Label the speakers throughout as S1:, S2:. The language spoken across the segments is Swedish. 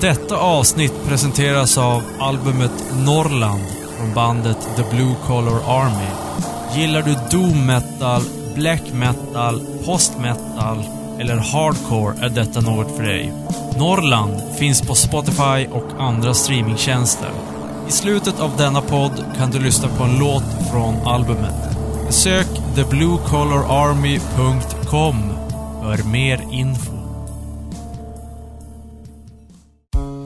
S1: Detta avsnitt presenteras av albumet Norrland från bandet The Blue Collar Army. Gillar du doom metal, black metal, post metal eller hardcore är detta något för dig. Norrland finns på Spotify och andra streamingtjänster. I slutet av denna podd kan du lyssna på en låt från albumet. Besök thebluecollararmy.com för mer info.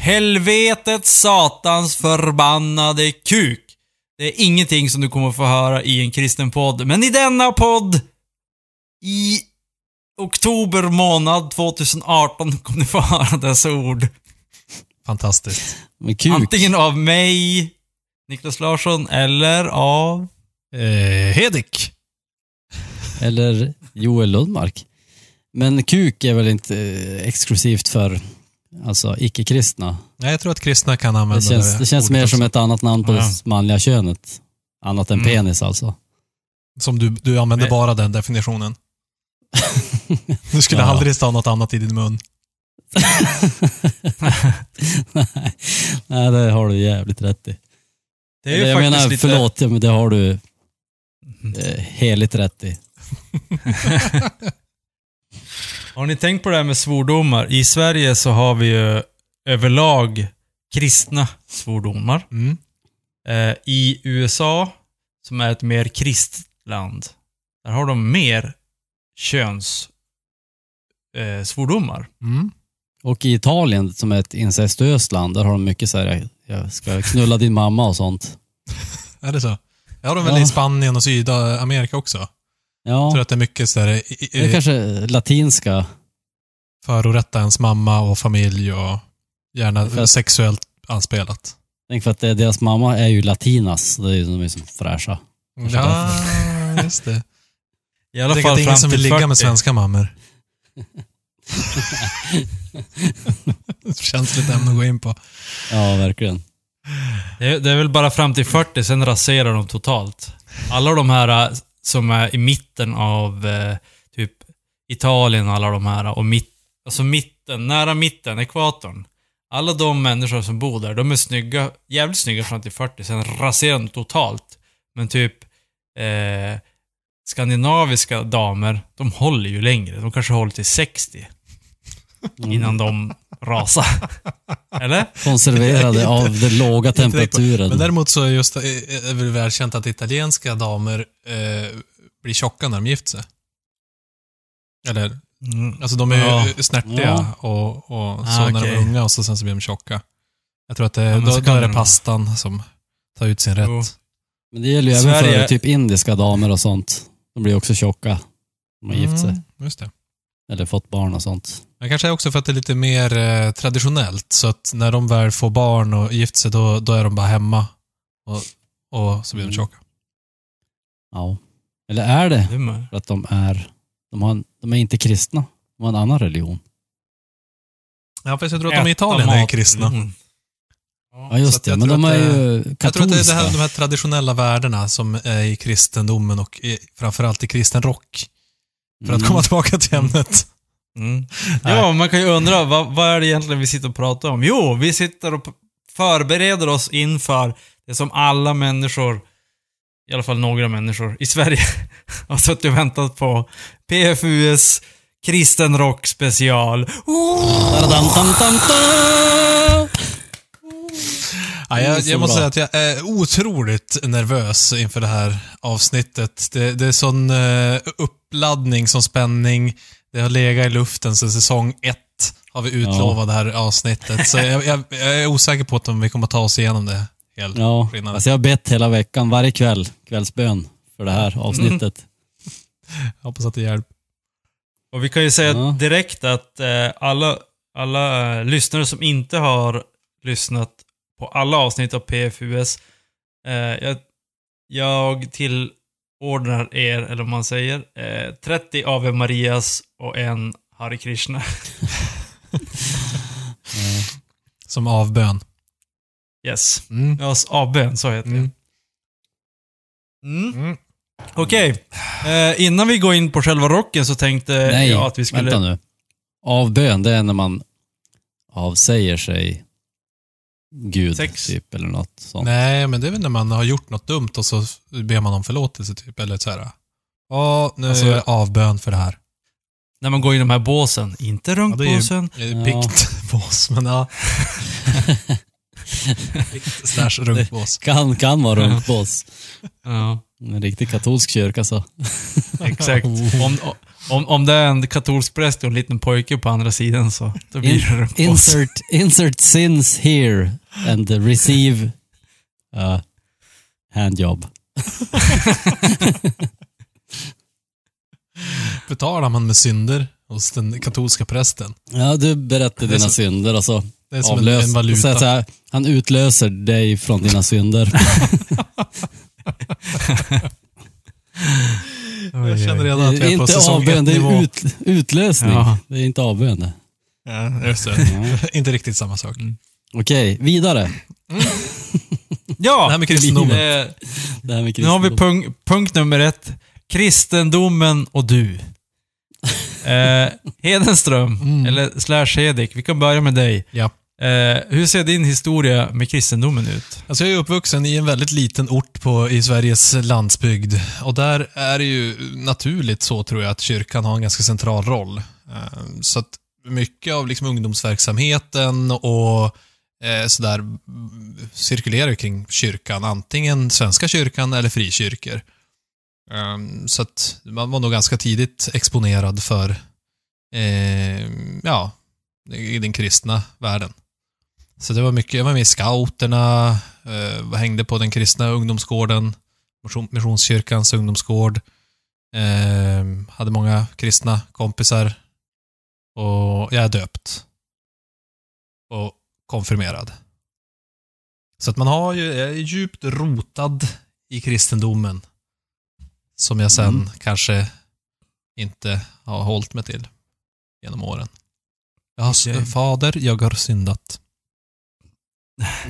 S1: Helvetets satans förbannade kuk. Det är ingenting som du kommer få höra i en kristen podd, men i denna podd i oktober månad 2018 kommer ni få höra dessa ord.
S2: Fantastiskt.
S3: Men kuk.
S1: Antingen av mig, Niklas Larsson, eller av...
S2: Eh, Hedik.
S3: Eller Joel Lundmark. Men kuk är väl inte eh, exklusivt för alltså, icke-kristna?
S2: Nej, jag tror att kristna kan använda
S3: Det känns, det känns mer
S2: också.
S3: som ett annat namn på
S1: Ja.
S3: det manliga könet. Annat än
S2: Mm.
S3: penis alltså.
S2: Som du, du använder
S1: Men-
S2: bara den definitionen. Du skulle
S3: Ja.
S2: aldrig stå något annat i din mun.
S3: Nej, Nej, det har du jävligt rätt i.
S1: Det är ju
S3: jag
S1: faktiskt
S3: menar,
S1: lite...
S3: förlåt, men det har du eh, heligt rätt i.
S1: Har ni tänkt på det här med svordomar? I Sverige så har vi ju överlag kristna svordomar.
S2: Mm.
S1: Eh, I USA, som är ett mer kristet land, där har de mer köns eh, svordomar.
S2: Mm.
S3: Och i Italien, som är ett incestuöst land, där har de mycket så här, jag ska knulla din mamma och sånt.
S2: Är det så? Jag har de väl
S3: Ja.
S2: i Spanien och Sydamerika också. Jag
S3: Ja,
S2: tror att det är mycket så här, i- i-
S3: det är kanske latinska.
S2: förorätta ens mamma och familj och gärna
S3: För att-
S2: sexuellt anspelat.
S3: Tänk för att det, deras mamma är ju latinas, det är ju, de är som fräscha. Kanske
S2: Ja, just det.
S1: I alla
S2: Jag tänker
S1: fall
S2: att det är ingen som vill ligga
S1: 40.
S2: med svenska mammor. Känsligt ämne att gå in på.
S3: Ja, verkligen.
S1: Det är, det är väl bara fram till 40, sen raserar de totalt. Alla de här som är i mitten av eh, typ Italien och alla de här, och mitt, alltså mitten, nära mitten, ekvatorn. Alla de människor som bor där, de är snygga, jävligt snygga fram till 40, sen raserar de totalt. Men typ eh, skandinaviska damer, de håller ju längre. De kanske håller till 60
S3: Mm.
S1: innan de rasar. Eller?
S3: Konserverade av den låga temperaturen.
S2: Men däremot så är just, är det välkänt att italienska damer eh, blir tjocka när de gifter sig. Eller,
S1: Mm.
S2: alltså de är
S1: Ja.
S2: ju snärtiga
S3: Ja.
S2: och, och så
S1: Ah,
S2: när de är unga och så sen så blir de tjocka. Jag tror att det,
S1: Ja,
S2: då, då är
S1: det
S2: pastan som tar ut sin rätt.
S1: Jo.
S3: Men det gäller ju även
S1: Sverige-
S3: för typ indiska damer och sånt. De blir också tjocka. De har gift sig.
S2: Mm, just det.
S3: Eller fått barn och sånt.
S2: Men kanske är också för att det är lite mer eh, traditionellt. Så att när de väl får barn och gift sig, då, då är de bara hemma. Och, och så blir de
S3: Mm.
S2: tjocka.
S3: Ja. Eller är det
S1: Det är med.
S3: för att de är, de, har, de är inte kristna? De har en annan religion.
S2: Ja, fast jag tror att de i Italien är kristna.
S1: Mm.
S3: Ja just det,
S2: jag
S3: men
S2: tror
S3: de
S2: att
S3: är
S2: det-
S3: ju
S2: Jag tror att
S3: katolska.
S2: det är det här, de här traditionella värdena som är i kristendomen och i, framförallt i kristen rock. För att
S3: Mm.
S2: komma tillbaka till ämnet.
S1: Mm. Ja, man kan ju undra, vad, vad är det egentligen vi sitter och pratar om? Jo, vi sitter och förbereder oss inför det som alla människor, i alla fall några människor i Sverige, har suttit och väntat på. PFUs kristen rock special.
S2: Ja, jag, jag måste säga att jag är otroligt nervös inför det här avsnittet. Det, det är sån eh, uppladdning, sån spänning. Det har legat i luften sedan säsong ett, har vi utlovat det här avsnittet. Så jag, jag, jag är osäker på att om vi kommer ta oss igenom det helt.
S3: Ja, alltså jag har bett hela veckan, varje kväll, kvällsbön för det här avsnittet.
S2: Jag hoppas att det hjälper.
S1: Och vi kan ju säga
S3: Ja.
S1: direkt att eh, alla, alla eh, lyssnare som inte har lyssnat på alla avsnitt av PFUS, eh, jag, jag tillordnar er, eller vad man säger, eh, 30 Ave Marias och en Hare Krishna.
S2: Som avbön.
S1: Yes.
S2: Mm.
S1: Ja, avbön, så heter det.
S2: Mm.
S1: Mm.
S2: Mm.
S1: Okej, eh, innan vi går in på själva rocken så tänkte
S3: Nej,
S1: jag att vi skulle...
S3: vänta nu. Avbön, det är när man avsäger sig Gud,
S1: Sex.
S3: typ, eller något sånt.
S2: Nej, men det är väl när man har gjort något dumt och så ber man om förlåtelse, typ. Eller så här. Ja, nu
S1: Alltså-
S2: är jag avbön för det här.
S1: När man går i de här båsen. Inte
S2: Ja, det är ju
S1: runkbåsen.
S2: eh,
S3: Ja.
S2: biktbås, men ja. Slash runkbås.
S3: Kan, kan vara runkbås.
S1: Ja.
S3: En riktig katolsk kyrka så.
S1: Exakt. Om, om, om det är en katolsk präst och en liten pojke på andra sidan så då blir det
S3: In,
S1: runkbås.
S3: insert, insert sins here and receive a handjob.
S2: Betalar man med synder hos den katolska prästen.
S3: Ja, du berättar
S2: Det
S3: dina
S2: så-
S3: synder och så
S2: Det är som
S3: avlös.
S2: en valuta.
S3: Så att säga, han utlöser dig från dina synder.
S2: jag känner redan att
S3: Det är
S2: vi är på
S3: inte
S2: säsong ett
S3: det är ut, utlösning.
S1: Ja.
S3: Det är inte avbön.
S2: Ja, just det. Inte riktigt samma sak.
S3: Okej, vidare.
S1: Ja!
S2: Det här med kristendomen.
S1: Eh,
S3: Det här med
S1: nu har vi
S3: kristendom.
S1: punkt, nummer ett. Kristendomen och du. Eh, Hedenström,
S2: Mm.
S1: eller slash Hedik, vi kan börja med dig.
S2: Ja.
S1: Eh, hur ser din historia med kristendomen ut?
S2: Alltså jag är uppvuxen i en väldigt liten ort på, i Sveriges landsbygd. Och där är det ju naturligt så tror jag att kyrkan har en ganska central roll. Eh, Så att mycket av liksom ungdomsverksamheten och eh, sådär cirkulerar ju kring kyrkan. Antingen Svenska kyrkan eller frikyrkor. Eh, Så att man var nog ganska tidigt exponerad för eh, ja, i den kristna världen. Så det var mycket, jag var med i scouterna, eh, hängde på den kristna ungdomsgården, Mission- Missionskyrkans ungdomsgård. Eh, hade många kristna kompisar. Och jag är döpt. Och konfirmerad. Så att man har ju, jag är djupt rotad i kristendomen. Som jag sen
S3: Mm.
S2: kanske inte har hållit mig till genom åren. Jag har. Fader, jag har syndat.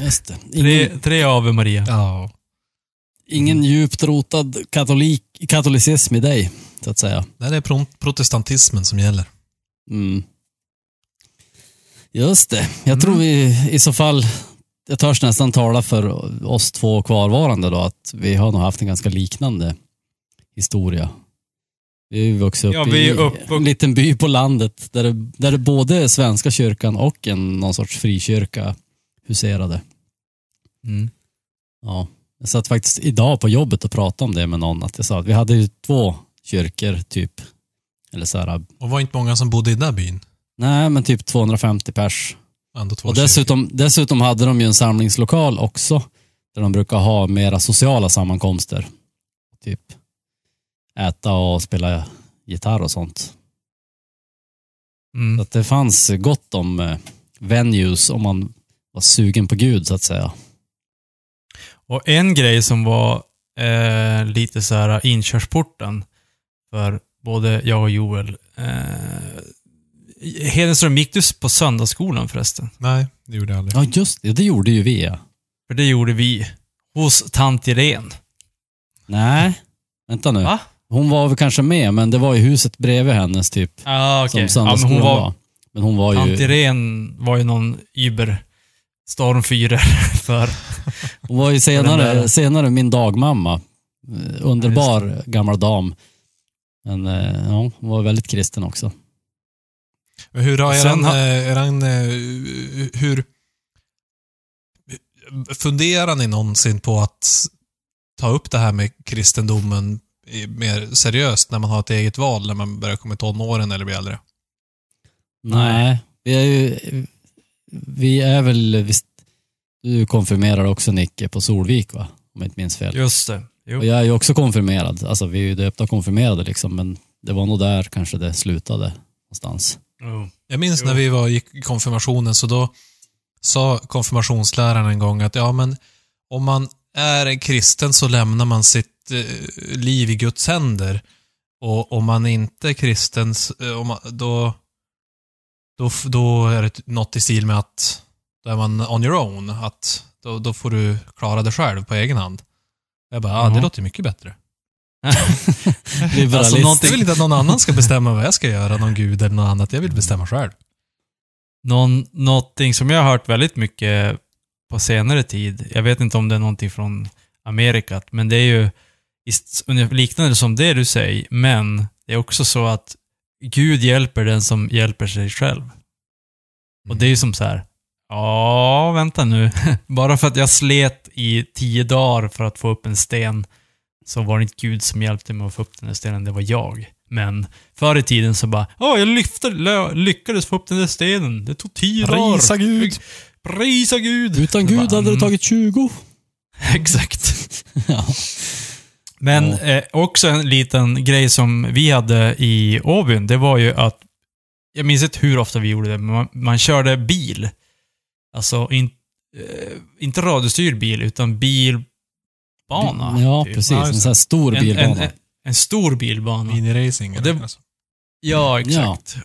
S3: Just det.
S1: Tre,
S3: Ingen,
S1: tre Ave Maria.
S2: Ja.
S3: ingen djupt rotad katolik, katolicism i dig, så att säga.
S2: Det är pro- protestantismen som gäller.
S3: Mm. Just det. Jag
S2: Mm.
S3: tror vi i så fall, jag törs nästan tala för oss två kvarvarande då, att vi har nog haft en ganska liknande historia. Vi är ju vuxit upp
S1: Ja, vi är
S3: i
S1: upp-
S3: en liten by på landet där det, där det både är Svenska kyrkan och en någon sorts frikyrka huserade.
S1: Mm.
S3: Ja. Jag satt faktiskt idag på jobbet och pratade om det med någon, att jag sa att vi hade ju två kyrkor typ. Eller så här,
S2: Och var inte många som bodde i den där byn.
S3: nej men typ 250 pers.
S2: Ändå två
S3: Och
S2: kyrkor.
S3: dessutom, dessutom hade de ju en samlingslokal också. Där de brukar ha mera sociala sammankomster. Typ äta och spela gitarr och sånt. Så
S1: Mm.
S3: att det fanns gott om eh, venues om man var sugen på Gud så att säga.
S1: Och en grej som var eh, lite så här inkörsporten för både jag och Joel. Eh, Hedenström, gick du på söndagsskolan förresten?
S2: Nej, det gjorde jag aldrig.
S3: Ja just det, det gjorde ju vi ja.
S1: För det gjorde vi. Hos tant Irene.
S3: Nej, vänta nu.
S1: Va?
S3: Hon var väl kanske med, men det var ju huset bredvid hennes typ.
S1: Ah,
S3: Som
S1: okej. Ja, men
S3: söndagsskolan
S1: hon var,
S3: var. Men hon var
S1: tant
S3: ju,
S1: Irene var ju någon Uber stormfyrer för...
S3: hon var ju senare, senare min dagmamma. Eh, Underbar gammal dam. Men eh, ja, hon var väldigt kristen också.
S2: Men hur har eran, eh, eran, hur... Funderar ni någonsin på att ta upp det här med kristendomen mer seriöst när man har ett eget val, när man börjar komma i tonåren eller blir äldre?
S3: Nej, vi är ju, vi är väl, visst, du konfirmerar också Nicke på Solvik va? Om jag inte minns fel.
S1: Just det. Jo.
S3: Och jag är ju också konfirmerad. Alltså vi är ju döpta och konfirmerade liksom, men det var nog där kanske det slutade någonstans.
S1: Oh.
S2: Jag minns
S1: Jo.
S2: när vi var i konfirmationen, så då sa konfirmationsläraren en gång att ja, men om man är en kristen så lämnar man sitt eh, liv i Guds händer. Och om man inte är kristen, eh, om man, då, då, då är det något i stil med att då är man on your own. Att då, då får du klara dig själv på egen hand. Jag bara, ja, det
S1: Ja.
S2: låter mycket bättre. Alltså, någonting... Jag vill inte att någon annan ska bestämma vad jag ska göra, någon gud eller något annat. Jag vill bestämma själv.
S1: Någon, någonting som jag har hört väldigt mycket på senare tid, jag vet inte om det är någonting från Amerikat, men det är ju liknande som det du säger, men det är också så att Gud hjälper den som hjälper sig själv. Och det är ju som så här. Ja, vänta nu. Bara för att jag slet i tio dagar för att få upp en sten, så var det inte Gud som hjälpte mig att få upp den där stenen, det var jag. Men förr i tiden så bara, ja, jag lyfte, lyckades få upp den där stenen. Det tog tio dagar.
S2: Prisa Gud.
S1: Prisa Gud!
S3: Utan Gud
S1: bara,
S3: hade det
S1: mm,
S3: tagit 20.
S1: Exakt.
S3: ja.
S1: Men
S3: Ja.
S1: eh, också en liten grej som vi hade i Åbyn, det var ju att, jag minns inte hur ofta vi gjorde det, men man, man körde bil. Alltså, in, eh, inte radiostyrd bil, utan bilbana.
S3: Ja,
S1: typ.
S3: precis.
S2: Ja,
S3: en sån här stor
S1: En,
S3: bilbana.
S1: en, en, en stor bilbana.
S2: Miniracing. Alltså.
S1: Ja, exakt.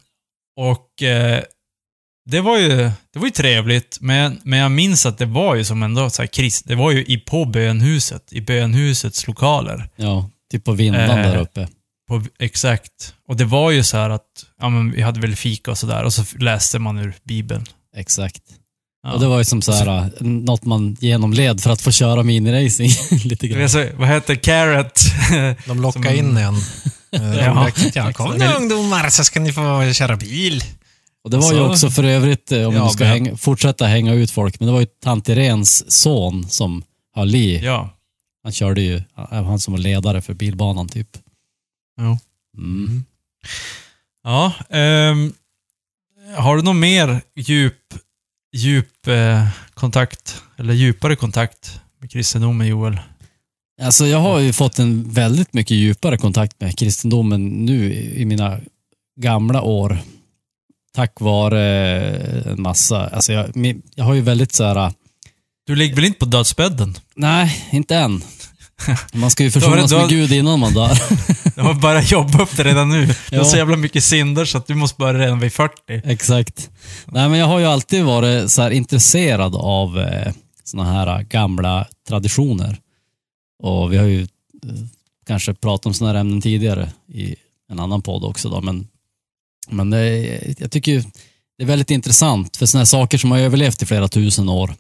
S1: Och eh, det var ju, det var ju trevligt, men, men jag minns att det var ju som ändå så här krist, det var ju i, på bönhuset, i bönhusets lokaler.
S3: Ja, typ på vindan
S1: Eh,
S3: där uppe.
S1: På, exakt. Och det var ju så här att, ja men vi hade väl fika och sådär, och så läste man ur Bibeln.
S3: Exakt.
S1: Ja.
S3: Och det var ju som så här, något man genomled för att få köra miniracing lite grann.
S1: så, vad heter Carrot?
S2: De lockar
S1: Som-
S2: in en. Eh,
S1: Ja.
S2: ja, kom nu ungdomar så ska ni få köra bil.
S3: Och det var ju
S2: Så-
S3: också för övrigt, eh, om vi
S2: Ja,
S3: nu ska
S2: men-
S3: hänga, fortsätta hänga ut folk, men det var ju tant Irens son som höll i.
S1: ja.
S3: Han körde ju, han som var ledare för bilbanan typ.
S1: Jo.
S3: Mm.
S1: Ja, ehm, har du någon mer djup, djup eh, kontakt, eller djupare kontakt med kristendomen, Joel?
S3: Alltså jag har ju fått en väldigt mycket djupare kontakt med kristendomen nu i mina gamla år. Tack vare eh, en massa, alltså jag, jag har ju väldigt så här,
S1: Du ligger väl inte på dödsbädden?
S3: nej, inte än. Man ska ju försonas med Gud innan man dör.
S1: Du har bara jobbat upp det redan nu. Du har så jävla mycket synder så att du måste börja redan vid 40.
S3: Exakt. Nej, men jag har ju alltid varit så intresserad av eh, såna här gamla traditioner. Och vi har ju eh, kanske pratat om såna här ämnen tidigare i en annan podd också då, men, men det, är- jag tycker ju det är väldigt intressant för sådana här saker som har överlevt i flera tusen år.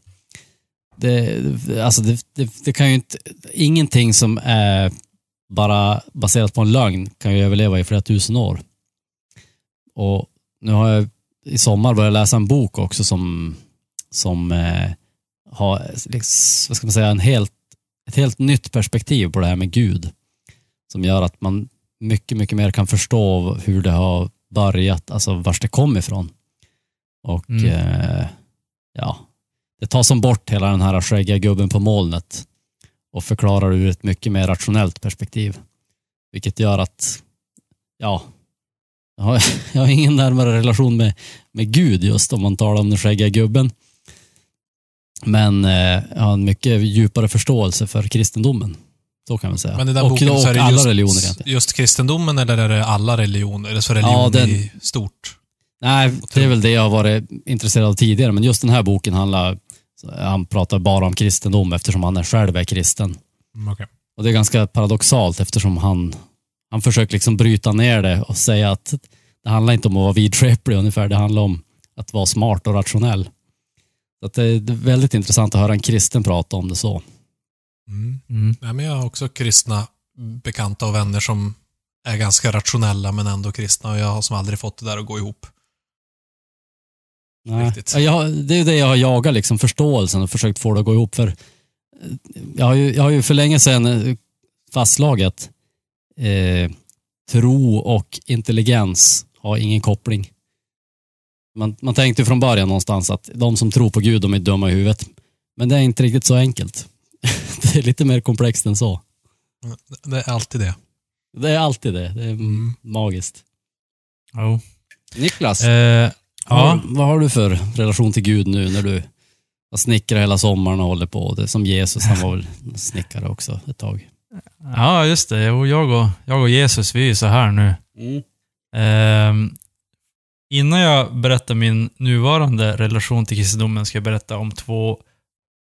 S3: Det, alltså det, det, det kan ju inte, ingenting som är bara baserat på en lögn kan ju överleva i flera tusen år. Och nu har jag i sommar börjat läsa en bok också som, som eh, har, liksom, vad ska man säga, en helt, ett helt nytt perspektiv på det här med Gud. Som gör att man mycket, mycket mer kan förstå hur det har börjat, alltså vars det kom ifrån. Och
S1: Mm.
S3: eh, ja, det tar som bort hela den här skäggiga gubben på molnet och förklarar ur ett mycket mer rationellt perspektiv. Vilket gör att, ja, jag har, jag har ingen närmare relation med, med Gud just om man talar om den skäggiga gubben. Men eh, jag har en mycket djupare förståelse för kristendomen. Så kan man säga.
S2: Men den
S3: och
S2: boken
S3: och
S2: så är det
S3: alla
S2: just,
S3: religioner egentligen.
S2: just kristendomen eller är det alla religioner? Det så religion
S3: Ja, den-
S2: i stort?
S3: Nej, det är väl det jag har varit intresserad av tidigare. Men just den här boken handlar, han pratar bara om kristendom eftersom han är själv är kristen.
S2: Mm, okej.
S3: Och det är ganska paradoxalt eftersom han, han försöker liksom bryta ner det och säga att det handlar inte om att vara vidskeplig ungefär, det handlar om att vara smart och rationell. Så det är väldigt intressant att höra en kristen prata om det så.
S2: Mm.
S1: Mm.
S2: Nej, men jag har också kristna bekanta och vänner som är ganska rationella men ändå kristna och jag har som aldrig fått det där att gå ihop.
S3: Nej.
S2: Riktigt.
S3: Ja, Jag, det är det jag har jagat, liksom, förståelsen och försökt få det att gå ihop. För eh, jag, har ju, jag har ju för länge sedan eh, fastslagit eh, tro och intelligens har ingen koppling. Man, man tänkte från början någonstans att de som tror på Gud, de är dumma i huvudet. Men det är inte riktigt så enkelt. det är lite mer komplext än så.
S2: Det är alltid det.
S3: Det är alltid det. Det är magiskt.
S1: Jo.
S3: Niklas,
S1: Eh,
S3: vad,
S1: ja.
S3: vad har du för relation till Gud nu när du har snickrat hela sommaren och håller på? Det är som Jesus, han var väl snickare också ett tag.
S1: ja, just det. Jag, och, jag och Jesus, vi är ju så här nu.
S3: Mm.
S1: Ehm, innan jag berättar min nuvarande relation till kristendomen ska jag berätta om två...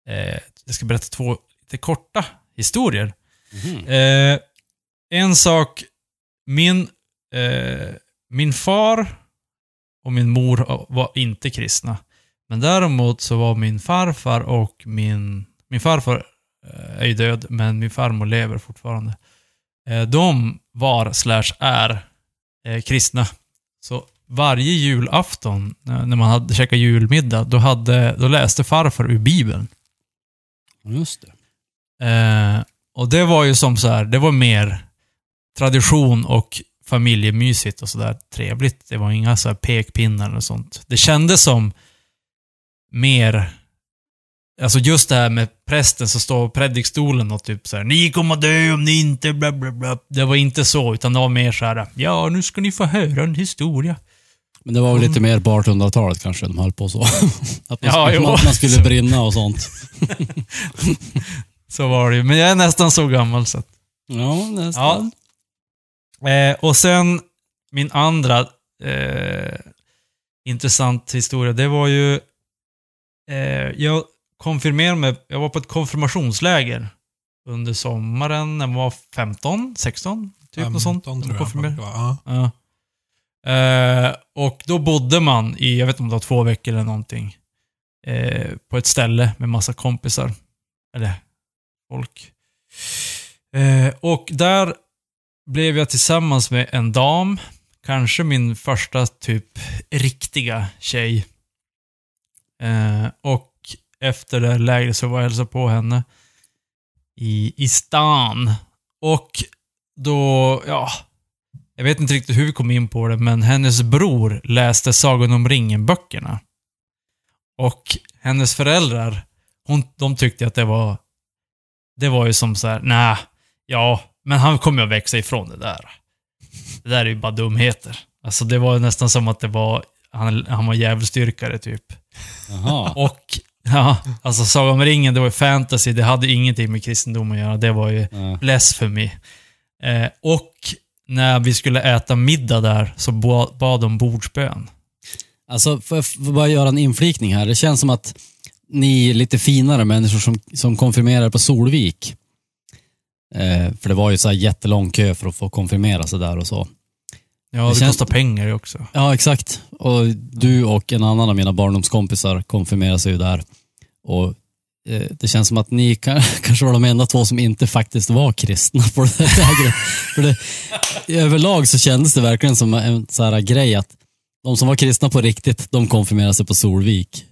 S1: Eh, jag ska berätta två lite korta historier.
S3: Mhm.
S1: Eh, en sak, min, eh, min far och min mor var inte kristna. Men däremot så var min farfar och min... Min farfar eh, är ju död, men min farmor lever fortfarande. Eh, de var, slash är, eh, kristna. Så varje julafton, när man hade käkat julmiddag, då, hade, då läste farfar ur Bibeln.
S3: Just det.
S1: Eh, och det var ju som så här, det var mer tradition och familjemysigt och sådär trevligt. Det var inga så här pekpinnar och sånt. Det kändes som mer, alltså just det här med prästen som står på predikstolen och typ så här, ni kommer dö om ni inte bla bla bla. Det var inte så, utan det var mer så här, ja nu ska ni få höra en historia.
S3: Men det var väl lite mer på 1800-talet kanske de höll på så. Att man,
S1: Ja,
S3: skulle, man, man skulle brinna och sånt.
S1: Så var det ju. Men jag är nästan så gammal så att
S3: Ja, nästan.
S1: Eh, och sen min andra eh, intressant historia, det var ju... Eh, jag konfirmerade mig, jag var på ett konfirmationsläger under sommaren när jag var 15, 16, typ något sånt.
S2: 15 tror jag. Ja.
S1: Ja. Eh, och då bodde man i, jag vet inte om det var två veckor eller någonting, eh, på ett ställe med massa kompisar. Eller folk. Eh, och där blev jag tillsammans med en dam, kanske min första typ riktiga tjej. Eh, och efter det här lägret så var jag och hälsade på henne i, i stan. Och då, ja, jag vet inte riktigt hur vi kom in på det, men hennes bror läste Sagan om ringen-böckerna. Och hennes föräldrar, hon, de tyckte att det var... Det var ju som så här, nej, ja, men han kommer att växa ifrån det där. Det där är ju bara dumheter. Alltså det var nästan som att det var, han, han var djävulsdyrkare typ.
S3: Jaha.
S1: Och, ja, alltså Sagan om ringen, det var ju fantasy, det hade ingenting med kristendom att göra. Det var ju
S3: Ja.
S1: blasphemy. Eh, och när vi skulle äta middag där så ba- bad de bordsbön.
S3: Alltså, får jag bara göra en inflikning här? Det känns som att ni lite finare människor som, som konfirmerar på Solvik. Eh, för det var ju så här jättelång kö för att få konfirmera sig där och så.
S1: Ja,
S3: Det
S1: det,
S3: känns-
S1: kostar pengar också.
S3: Ja, exakt. Och du och en annan av mina barndomskompisar konfirmerade sig ju där. Och eh, det känns som att ni kan, kanske var de enda två som inte faktiskt var kristna på det här. För det, överlag så kändes det verkligen som en så här grej att de som var kristna på riktigt, de konfirmerade sig på Solvik.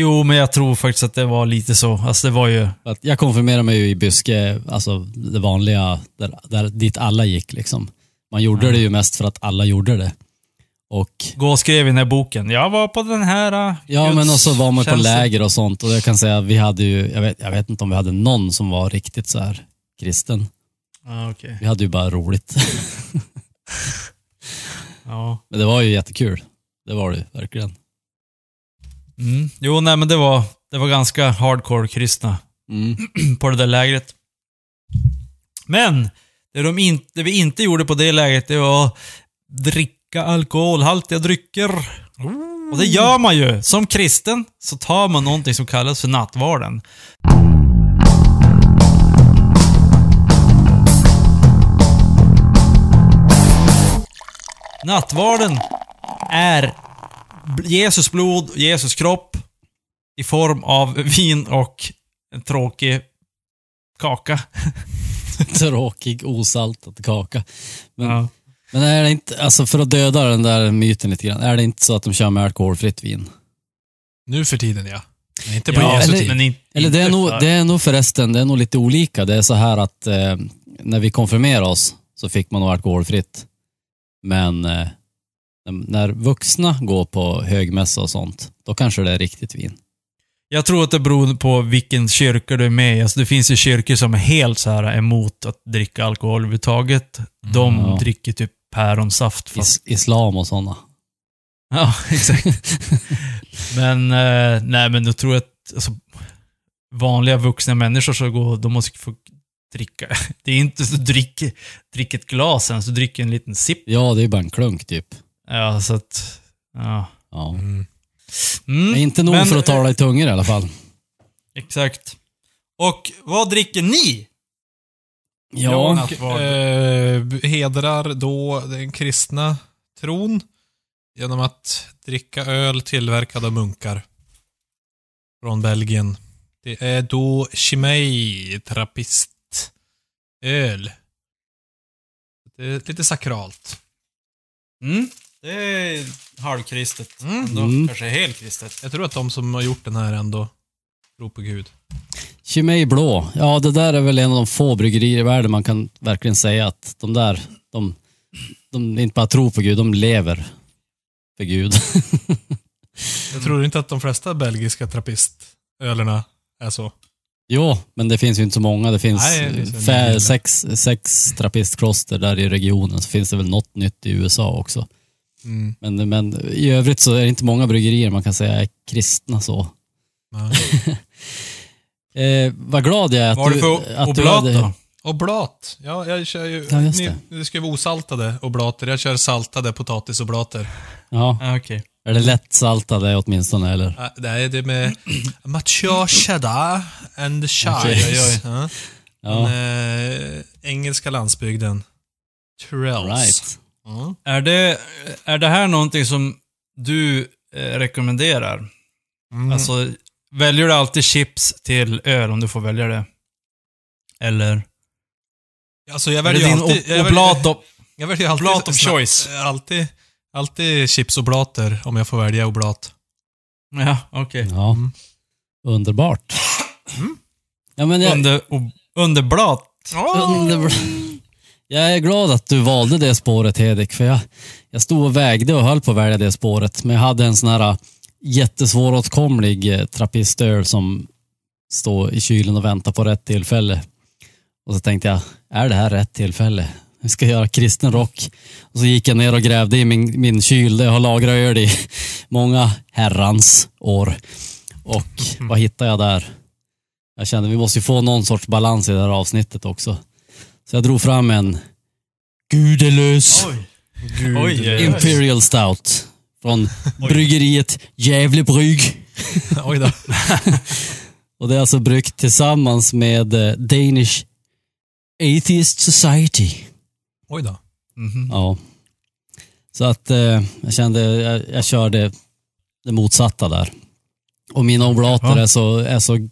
S1: Jo, men jag tror faktiskt att det var lite så. Alltså det var ju...
S3: Att jag konfirmerade mig ju i Byske, alltså det vanliga, där, där, dit alla gick liksom. Man gjorde det ju mest för att alla gjorde det. Och
S1: Gå och skrev i den här boken. Jag var på den här... Uh,
S3: Ja, men och så var man på läger och sånt och jag kan säga vi hade ju, jag vet, jag vet inte om vi hade någon som var riktigt så här kristen.
S1: Ja, okej.
S3: Vi hade ju bara roligt.
S1: Ja.
S3: Men det var ju jättekul. Det var det ju, verkligen.
S1: Mm. Jo, nej men det var, det var ganska hardcore kristna
S3: Mm.
S1: på det där lägret. Men, det, de in, det vi inte gjorde på det lägret, det var att dricka alkoholhaltiga drycker. Och det gör man ju. Som kristen så tar man någonting som kallas för nattvarden. Nattvarden är Jesus blod, Jesus kropp i form av vin och en tråkig kaka.
S3: Tråkig, osaltad kaka. Men,
S1: Ja.
S3: men är det inte, alltså för att döda den där myten lite grann, är det inte så att de kör med alkoholfritt vin?
S2: Nu för tiden ja. Men inte på
S1: Ja,
S2: Jesu
S3: eller-
S2: tid.
S1: men in,
S3: Eller det är, nog, det är nog förresten, det är nog lite olika. Det är så här att eh, när vi konfirmerade oss så fick man nog alkoholfritt. Men eh, när- vuxna går på högmässa och sånt, då kanske det är riktigt vin.
S1: Jag tror att det beror på vilken kyrka du är med i. Alltså det finns ju kyrkor som är helt så här emot att dricka alkohol överhuvudtaget. De
S3: Ja.
S1: dricker typ päronsaft. Fast,
S3: Is islam och sådana.
S1: ja, exakt. men, eh, nej men då tror jag att alltså, vanliga vuxna människor så går, de måste få dricka. Det är inte så drick, drick ett glas ens, du dricker en liten sipp.
S3: Ja, det är bara en klunk typ.
S1: Ja, så att, ja.
S3: Ja.
S2: Mm.
S1: Mm,
S3: Men inte nog
S1: men,
S3: för att tala i tungor i alla fall.
S1: Exakt. Och vad dricker ni?
S3: Ja,
S1: nattvard.
S2: Eh, hedrar då den kristna tron genom att dricka öl tillverkad av munkar. Från Belgien. Det är då Chimay Trappist öl. Det är lite sakralt.
S1: Mm. Det är halvkristet.
S2: Mm.
S1: Ändå
S3: Mm.
S1: kanske helt kristet.
S2: Jag tror att de som har gjort den här ändå tror på Gud.
S3: Chimay Blå. Ja, det där är väl en av de få bryggerier i världen man kan verkligen säga att de där, de, de inte bara tror på Gud, de lever för Gud.
S2: Jag tror inte att de flesta belgiska trappistölerna är så.
S3: jo, men det finns ju inte så många. Det finns
S2: Nej, det
S3: sex, sex trappistkloster där i regionen. Så finns det väl något nytt i USA också.
S2: Mm.
S3: Men, men i övrigt så är det inte många bryggerier man kan säga är kristna så. Eh, vad glad jag är att
S1: Vad du
S3: du...
S1: för
S3: att du
S1: oblat
S3: hade-
S1: då?
S2: Oblat. Ja, jag kör ju...
S3: Ja, just
S2: ni,
S3: det.
S2: det ska vara osaltade oblater. Jag kör saltade potatisoblater.
S3: Ja,
S1: Ja, okej.
S3: är det lätt saltade åtminstone eller?
S2: Äh, Det är det med mature cheddar and chives.
S3: Okej.
S2: Ja.
S3: Ja,
S2: Den eh, engelska landsbygden. Trells.
S3: right.
S2: Mm.
S1: Är, det, är det här någonting som du eh, rekommenderar?
S2: Mm.
S1: Alltså, väljer du alltid chips till öl om du får välja det? Eller?
S2: alltså jag
S1: Är det
S2: väljer
S1: din
S2: alltid... jag väljer-
S1: oblat och...
S2: Jag väljer alltid...
S1: oblat of choice?
S2: Alltid, alltid chipsoblater om jag får välja oblat.
S1: Ja, okej.
S3: Ja,
S2: Mm.
S3: underbart. Ja, men jag,
S1: Under, ob, underblat.
S3: Underbart. Jag är glad att du valde det spåret Hedik, för jag, jag stod och vägde och höll på att välja det spåret. Men jag hade en sån här äh, jättesvåråtkomlig äh, trappistöl som står i kylen och väntar på rätt tillfälle. Och så tänkte jag, är det här rätt tillfälle? Jag ska göra kristen rock. Och så gick jag ner och grävde i min, min kyl där jag har lagrat öl i många herrans år. Och vad hittade jag där? Jag kände vi måste ju få någon sorts balans i det här avsnittet också. Så jag drog fram en Gudelös
S1: Oj.
S3: Imperial Stout från bryggeriet Gävlebrygg.
S2: Oj då.
S3: Och det är alltså bryggt tillsammans med eh, Danish Atheist Society.
S2: Oj då.
S1: Mhm.
S3: Ja. Så att eh, jag kände, jag, jag körde det motsatta där. Och mina oblater
S1: Ja.
S3: är, så, är så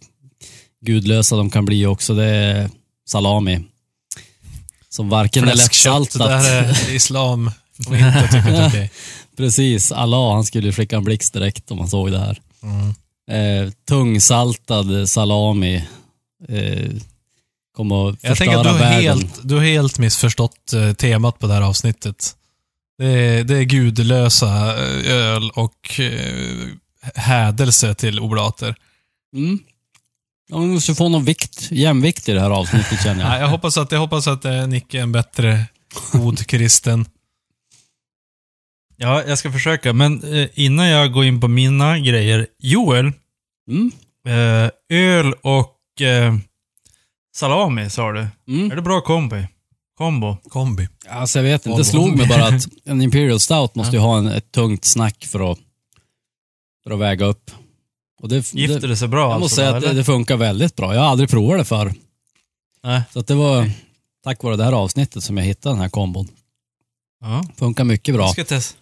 S3: gudlösa de kan bli också. Det är salami. Som varken är
S2: Fläskkött,
S3: lättsaltat.
S2: det där är islam. Om inte tycker är okej.
S3: Precis, Allah han skulle skicka en blixt direkt om han såg det här.
S2: Mm.
S3: Eh, tungsaltad salami. Eh, kommer att
S2: Jag tänker
S3: förstöra
S2: att du har, helt, du har helt missförstått eh, temat på det här avsnittet. Det är, det är gudlösa eh, öl och eh, hädelse till oblater.
S3: Mm. Ja, vi måste få någon vikt, jämvikt i det här avsnittet känner
S2: Ja,
S3: jag.
S2: jag hoppas att, jag hoppas att eh, Nicke är en bättre god kristen.
S1: Ja, jag ska försöka. Men eh, innan jag går in på mina grejer. Joel,
S3: Mm.
S1: eh, öl och eh, salami sa du. Är
S3: Mm.
S1: det bra kombi? Kombo?
S2: Kombi.
S3: Alltså jag vet inte, det slog mig bara att en Imperial Stout måste ju ha en, ett tungt snack för att, för att väga upp. Och det,
S1: Gifter
S3: det,
S1: det sig bra
S3: jag måste
S1: alltså?
S3: säga
S1: då,
S3: att det, det funkar väldigt bra. Jag har aldrig provat det förr.
S1: Nej.
S3: Så att det var tack vare det här avsnittet som jag hittade den här kombon.
S1: Ja.
S3: Funkar mycket bra.
S1: Jag ska tes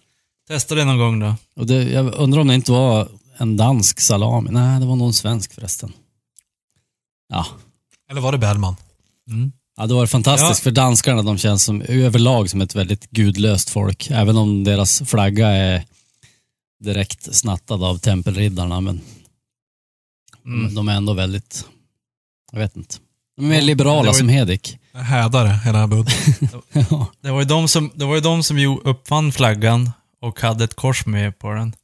S1: testa det någon gång då.
S3: Och det, jag undrar om det inte var en dansk salami. Nej, det var någon svensk förresten. Ja,
S2: Eller var det Bellman?
S1: Mm.
S3: ja det var fantastiskt
S1: Ja.
S3: för danskarna. De känns som, överlag som ett väldigt gudlöst folk. Även om deras flagga är direkt snattad av tempelriddarna. Men
S1: Mm.
S3: de är ändå väldigt, jag vet inte. De är mer liberala
S1: ju-
S3: som Hedik.
S2: Hädare, hela bunten.
S3: ja.
S1: Det var ju de som, det var ju de som uppfann flaggan och hade ett kors med på den.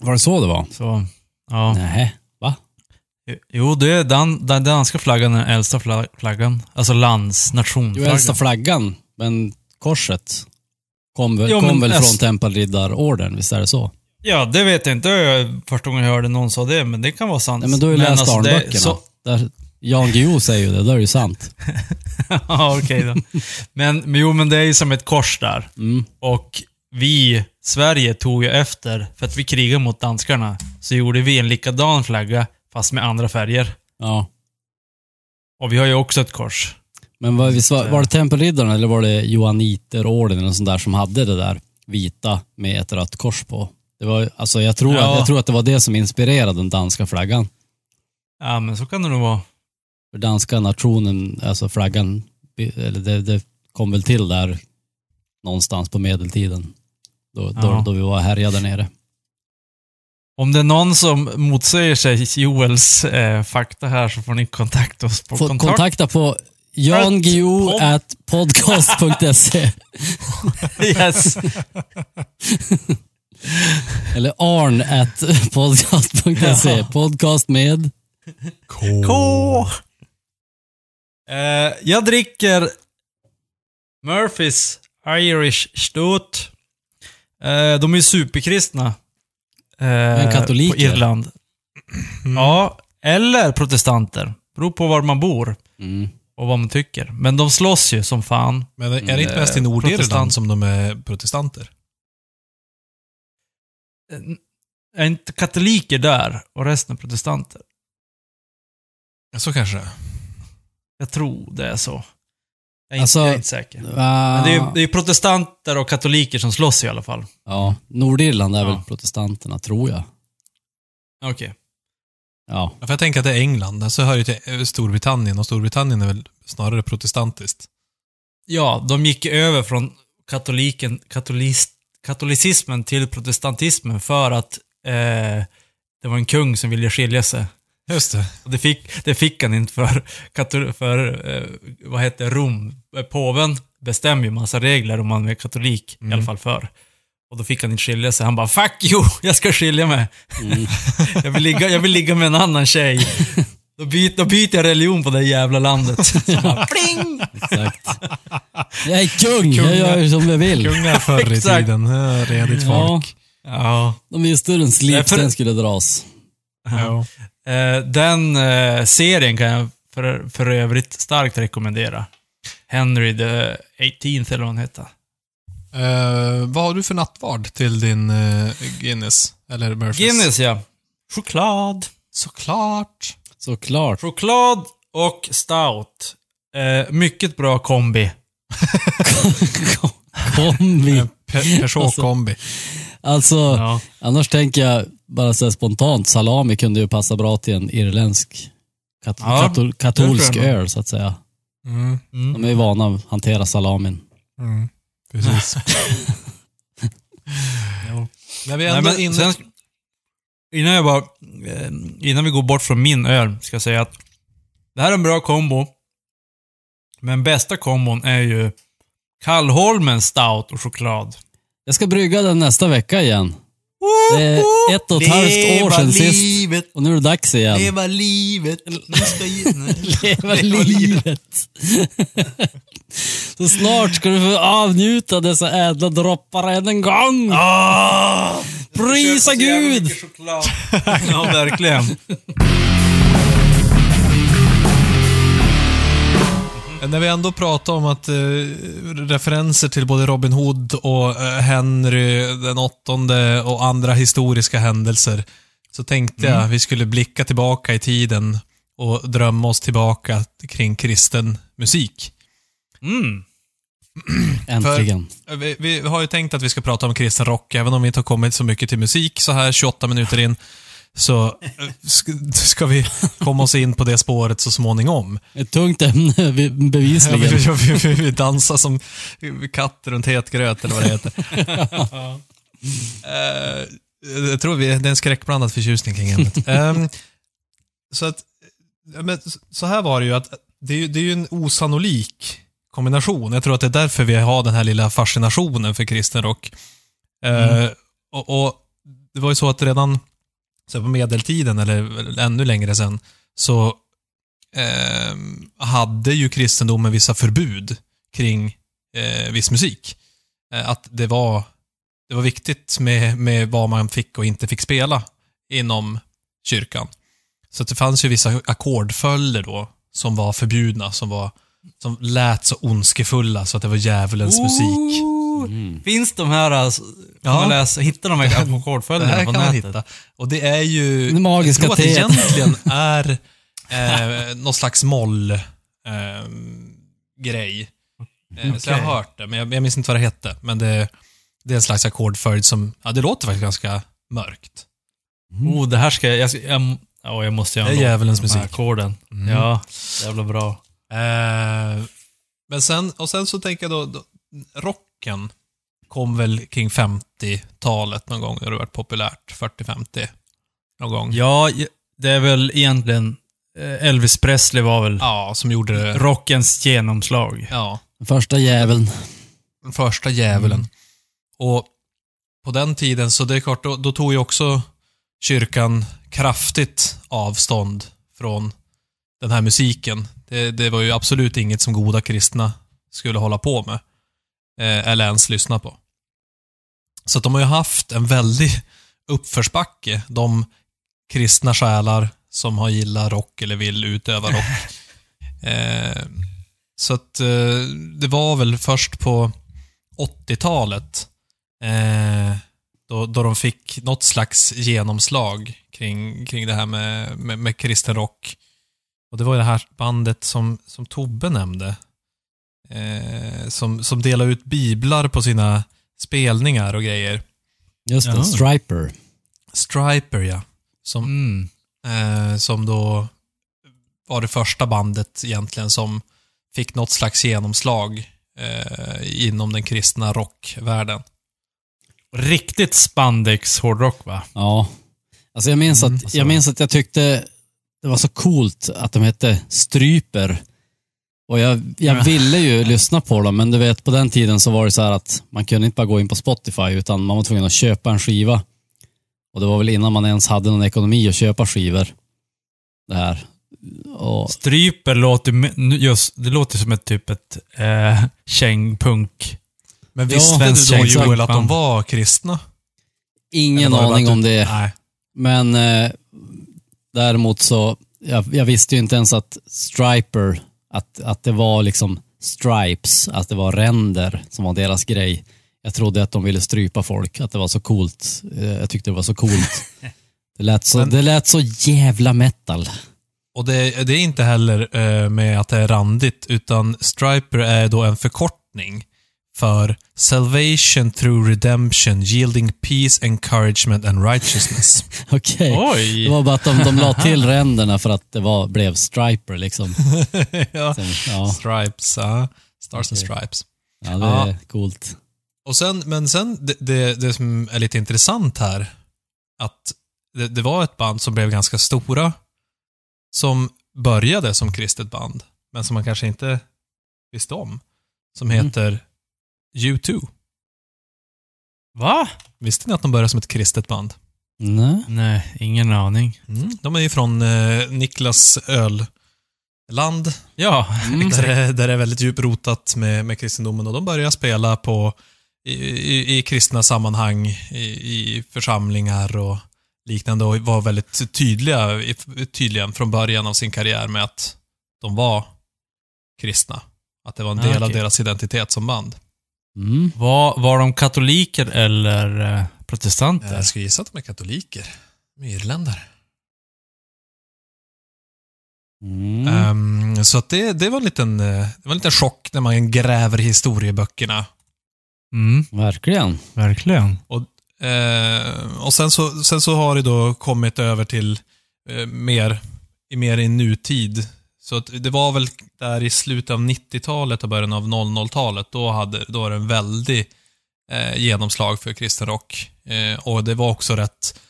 S3: Var det så det var?
S1: Så, ja.
S3: Nej.
S1: Jo, det är dan, den danska flaggan är den äldsta fla- flaggan. Alltså lands,
S3: Jo,
S1: nationflaggan.
S3: äldsta flaggan, men korset kom väl,
S1: Jo,
S3: kom väl
S1: äst-
S3: från tempelriddarorden, visst är det så?
S1: Ja, det vet jag inte. Det jag första gången jag hörde någon sa det, men det kan vara sant.
S3: Nej, men du har ju läst
S1: alltså,
S3: Arnböckerna.
S1: så-
S3: Där Jan Guillou säger ju det, då är det ju sant.
S1: Ja, okej då. Men, men jo, men det är ju som ett kors där.
S3: Mm.
S1: Och vi, Sverige, tog ju efter, för att vi krigade mot danskarna, så gjorde vi en likadan flagga, fast med andra färger.
S3: Ja.
S1: Och vi har ju också ett kors.
S3: Men var, var, det tempelriddarna eller var det Johanniterorden eller sånt där som hade det där vita med ett rött kors på? Det var, alltså jag, tror
S1: Ja.
S3: att, jag tror att det var det som inspirerade den danska flaggan.
S1: Ja, men så kan det nog vara.
S3: För danska nationen, alltså flaggan, eller det, det kom väl till där någonstans på medeltiden. Då, då,
S1: Ja.
S3: då vi var härjade där nere.
S1: Om det är någon som motsäger sig Joels eh, fakta här så får ni kontakta oss på
S3: Få
S1: kontakt.
S3: kontakta på jangio
S1: Pod-
S3: at podcast.se
S1: Yes.
S3: eller arn at podcast.se. Podcast med
S1: K. Eh, jag dricker Murphys Irish Stout. Eh, de är ju superkristna. Eh,
S3: Men katoliker?
S1: På Irland. Ja, eller protestanter. Beror på var man bor
S3: mm.
S1: och vad man tycker. Men de slåss ju som fan.
S2: Men är det inte
S1: Eh,
S2: mest i Nordirland
S1: protestant.
S2: som de är protestanter?
S1: Eh, Är inte katoliker där och resten är protestanter?
S2: Ja, så kanske.
S1: Jag tror det är så. Jag är,
S3: Alltså-
S1: inte, jag är inte säker. Men det är ju det är protestanter och katoliker som slåss i alla fall.
S3: Ja, Nordirland är
S1: Ja.
S3: väl protestanterna, tror jag.
S1: Okej.
S3: Ja,
S2: Ja, för jag tänker att det är England, alltså hör ju till eh, Storbritannien och Storbritannien är väl snarare protestantiskt.
S1: Ja, de gick över från katoliken, katolis, katolicismen till protestantismen för att eh, det var en kung som ville skilja sig.
S2: Just det.
S1: Och det fick, det fick han inte för, för eh, vad heter Rom? Påven bestämmer ju massa regler om man är katolik, i alla fall för. Och då fick han inte skilja sig. Han bara 'Fuck you! Jag ska skilja mig!
S3: Mm.
S1: jag, vill ligga, jag vill ligga med en annan tjej. Då byter, då byter jag religion på det jävla landet. Pling!
S3: exakt. Jag är kung, jag gör ju som jag vill.
S2: Kungar förr i
S1: Exakt.
S2: tiden. Ja, redigt
S3: Ja,
S2: folk.
S1: Ja.
S3: de visste hur en
S1: Nej, för-
S3: slipsten skulle dras.
S2: Ja.
S1: Eh, den eh, serien kan jag för, för övrigt starkt rekommendera. Henry the 18th eller vad han heter.
S2: Eh, vad har du för nattvard till din eh, Guinness? Eller Murphys?
S1: Guinness ja. Choklad.
S2: Såklart.
S3: Såklart.
S1: Choklad och stout. Eh, mycket bra kombi.
S3: Kombi.
S2: Pe- Peugeot-kombi.
S3: Alltså,
S1: Ja.
S3: annars tänker jag bara så spontant, salami kunde ju passa bra till en irländsk kat
S1: Ja,
S3: katol katolsk
S1: jag
S3: öl, så att säga.
S2: Mm,
S1: Mm.
S3: De är ju vana att hantera salamin.
S2: mm, precis. När vi är
S1: Nej,
S2: ändå
S1: men
S2: inne...
S1: sen, innan jag bara, eh, innan vi går bort från min öl, ska jag säga att det här är en bra kombo. Men bästa kombon är ju Kallholmen stout och choklad.
S3: Jag ska brygga den nästa vecka igen. Det är ett och ett halvt år sedan sist. Och nu är det dags igen.
S1: leva livet. Ska
S3: Leva livet. Så snart ska du få avnjuta dessa ädla droppar än en gång.
S1: Ah,
S3: Prisa Gud!
S1: ja, verkligen.
S2: När vi ändå pratar om att eh, referenser till både Robin Hood och eh, Henry den åttonde och andra historiska händelser, så tänkte jag vi skulle blicka tillbaka i tiden och drömma oss tillbaka kring kristen musik.
S1: Mm.
S3: Äntligen.
S2: Vi, vi har ju tänkt att vi ska prata om kristen rock, även om vi inte har kommit så mycket till musik så här 28 minuter in. Så eh, sk- ska vi komma oss in på det spåret så småningom.
S3: Ett tungt ämne, vi-
S2: Ja, vi,
S3: bevisligen.
S2: vi, vi, dansar som katter runt het gröt, eller vad det heter. Eh, jag tror vi, det är en skräckblandad förtjusning kring ämnet. Ehm, så att, ja, men, så här var det ju att det är, det är ju en osannolik kombination. Jag tror att det är därför vi har den här lilla fascinationen för kristen rock. Eh, och, och det var ju så att redan så på medeltiden, eller ännu längre sen, så eh, hade ju kristendomen vissa förbud kring eh, viss musik. Eh, att det var, det var viktigt med, med vad man fick och inte fick spela inom kyrkan. Så att det fanns ju vissa ackordföljder då som var förbjudna, som var som lät så ondskefulla så att det var djävulens musik.
S3: Mm.
S1: Finns de här, alltså,
S2: Ja.
S1: man läsa, hitta de här ackordföljderna
S2: här
S1: på
S2: kan man
S1: nätet?
S2: hitta. Och det är ju...
S3: Det magiska
S2: jag tror att det egentligen är eh, någon slags moll eh, grej. Eh, Så jag har hört det, men jag, jag minns inte vad det hette. Men det, det är en slags ackordföljd som, ja det låter faktiskt ganska mörkt.
S1: Oh, det här ska jag... Jag, jag, ja, jag måste göra
S2: Det är djävulens musik.
S1: ackorden.
S2: Mm.
S1: Ja, jävla bra.
S2: Eh, men sen, och sen så tänker jag då, då, rocken kom väl kring 50-talet någon gång, när det varit populärt. 40-50 någon gång.
S1: Ja, det är väl egentligen... eh, Elvis Presley var väl
S2: Ja, som gjorde det.
S1: rockens genomslag.
S2: Ja.
S3: Första jäveln.
S2: Den första djävulen. Och på den tiden, så det är klart, då, då tog ju också kyrkan kraftigt avstånd från den här musiken. Det, det var ju absolut inget som goda kristna skulle hålla på med. Eh, eller ens lyssna på. Så att de har ju haft en väldig uppförsbacke, de kristna själar som har gillat rock eller vill utöva rock. eh, så att eh, det var väl först på 80-talet eh, då, då de fick något slags genomslag kring, kring det här med, med, med kristen rock. Och det var ju det här bandet som, som Tobbe nämnde. Eh, som, som delade ut biblar på sina spelningar och grejer.
S3: Just det,
S1: Jaha.
S3: Striper.
S2: Striper, ja. Som,
S1: Mm.
S2: eh, som då var det första bandet egentligen som fick något slags genomslag eh, inom den kristna rockvärlden.
S1: Riktigt spandex hårdrock va?
S3: Ja. Alltså jag minns,
S2: Mm,
S3: att,
S2: alltså.
S3: jag minns att jag tyckte det var så coolt att de hette Stryper. Och jag, jag
S1: Ja.
S3: ville ju lyssna på dem, men du vet på den tiden så var det så här att man kunde inte bara gå in på Spotify utan man var tvungen att köpa en skiva. Och det var väl innan man ens hade någon ekonomi att köpa skivor. Det här. Och,
S1: Stryper låter just, det låter som ett typ ett eh, kängpunk.
S2: Men
S3: Ja,
S2: visste
S1: svensk
S2: du då Joel att de var kristna?
S3: ingen
S2: var
S3: aning
S2: att
S3: om
S2: du-
S3: det.
S2: Nej.
S3: Men eh, däremot så, jag, jag visste ju inte ens att Striper, att, att det var liksom stripes, att det var ränder som var deras grej. Jag trodde att de ville strypa folk, att det var så coolt. Eh, Jag tyckte det var så coolt. Det lät så,
S2: Men-
S3: det lät så jävla metal.
S2: Och det, det är inte heller eh, med att det är randigt, utan Striper är då en förkortning för Salvation through Redemption, yielding peace, encouragement and righteousness.
S3: Okej.
S1: Oj!
S3: Det var bara att de, de la till ränderna för att det var, blev Striper liksom.
S2: ja.
S3: Sen, ja,
S2: Stripes, ja. Stars and
S3: Okej.
S2: Stripes.
S3: ja, det
S2: Ja.
S3: är coolt.
S2: Och sen, men sen, det, det, det som är lite intressant här, att det, det var ett band som blev ganska stora, som började som kristet band, men som man kanske inte visste om, som
S3: Mm.
S2: Heter U2.
S1: Va?
S2: Visste ni att de började som ett kristet band?
S3: Nej.
S1: Nej, ingen aning.
S2: Mm. De är ju från eh, Niklas Ölland,
S1: Ja,
S3: Mm.
S2: där, där det är väldigt djupt rotat med, med kristendomen och de börjar spela på i, i, i kristna sammanhang, i, i församlingar och liknande och var väldigt tydliga, tydliga från början av sin karriär med att de var kristna. Att det var en
S1: Ah,
S2: del av
S1: okej.
S2: deras identitet som band.
S3: Mm.
S1: var, var de katoliker eller eh, protestanter?
S2: Jag skulle gissa att de är katoliker. De är irländare.
S3: Mm.
S2: Ehm, så att det, det, var en liten, eh, det var en liten chock när man gräver i historieböckerna.
S1: Mm,
S3: Verkligen.
S1: verkligen.
S2: Eh, och sen så, sen så har det då kommit över till eh, mer, i mer i nutid. Så att det var väl där i slutet av 90-talet och början av 00-talet, då, hade, då var det en väldig eh, genomslag för kristen rock. Eh, och det var också rätt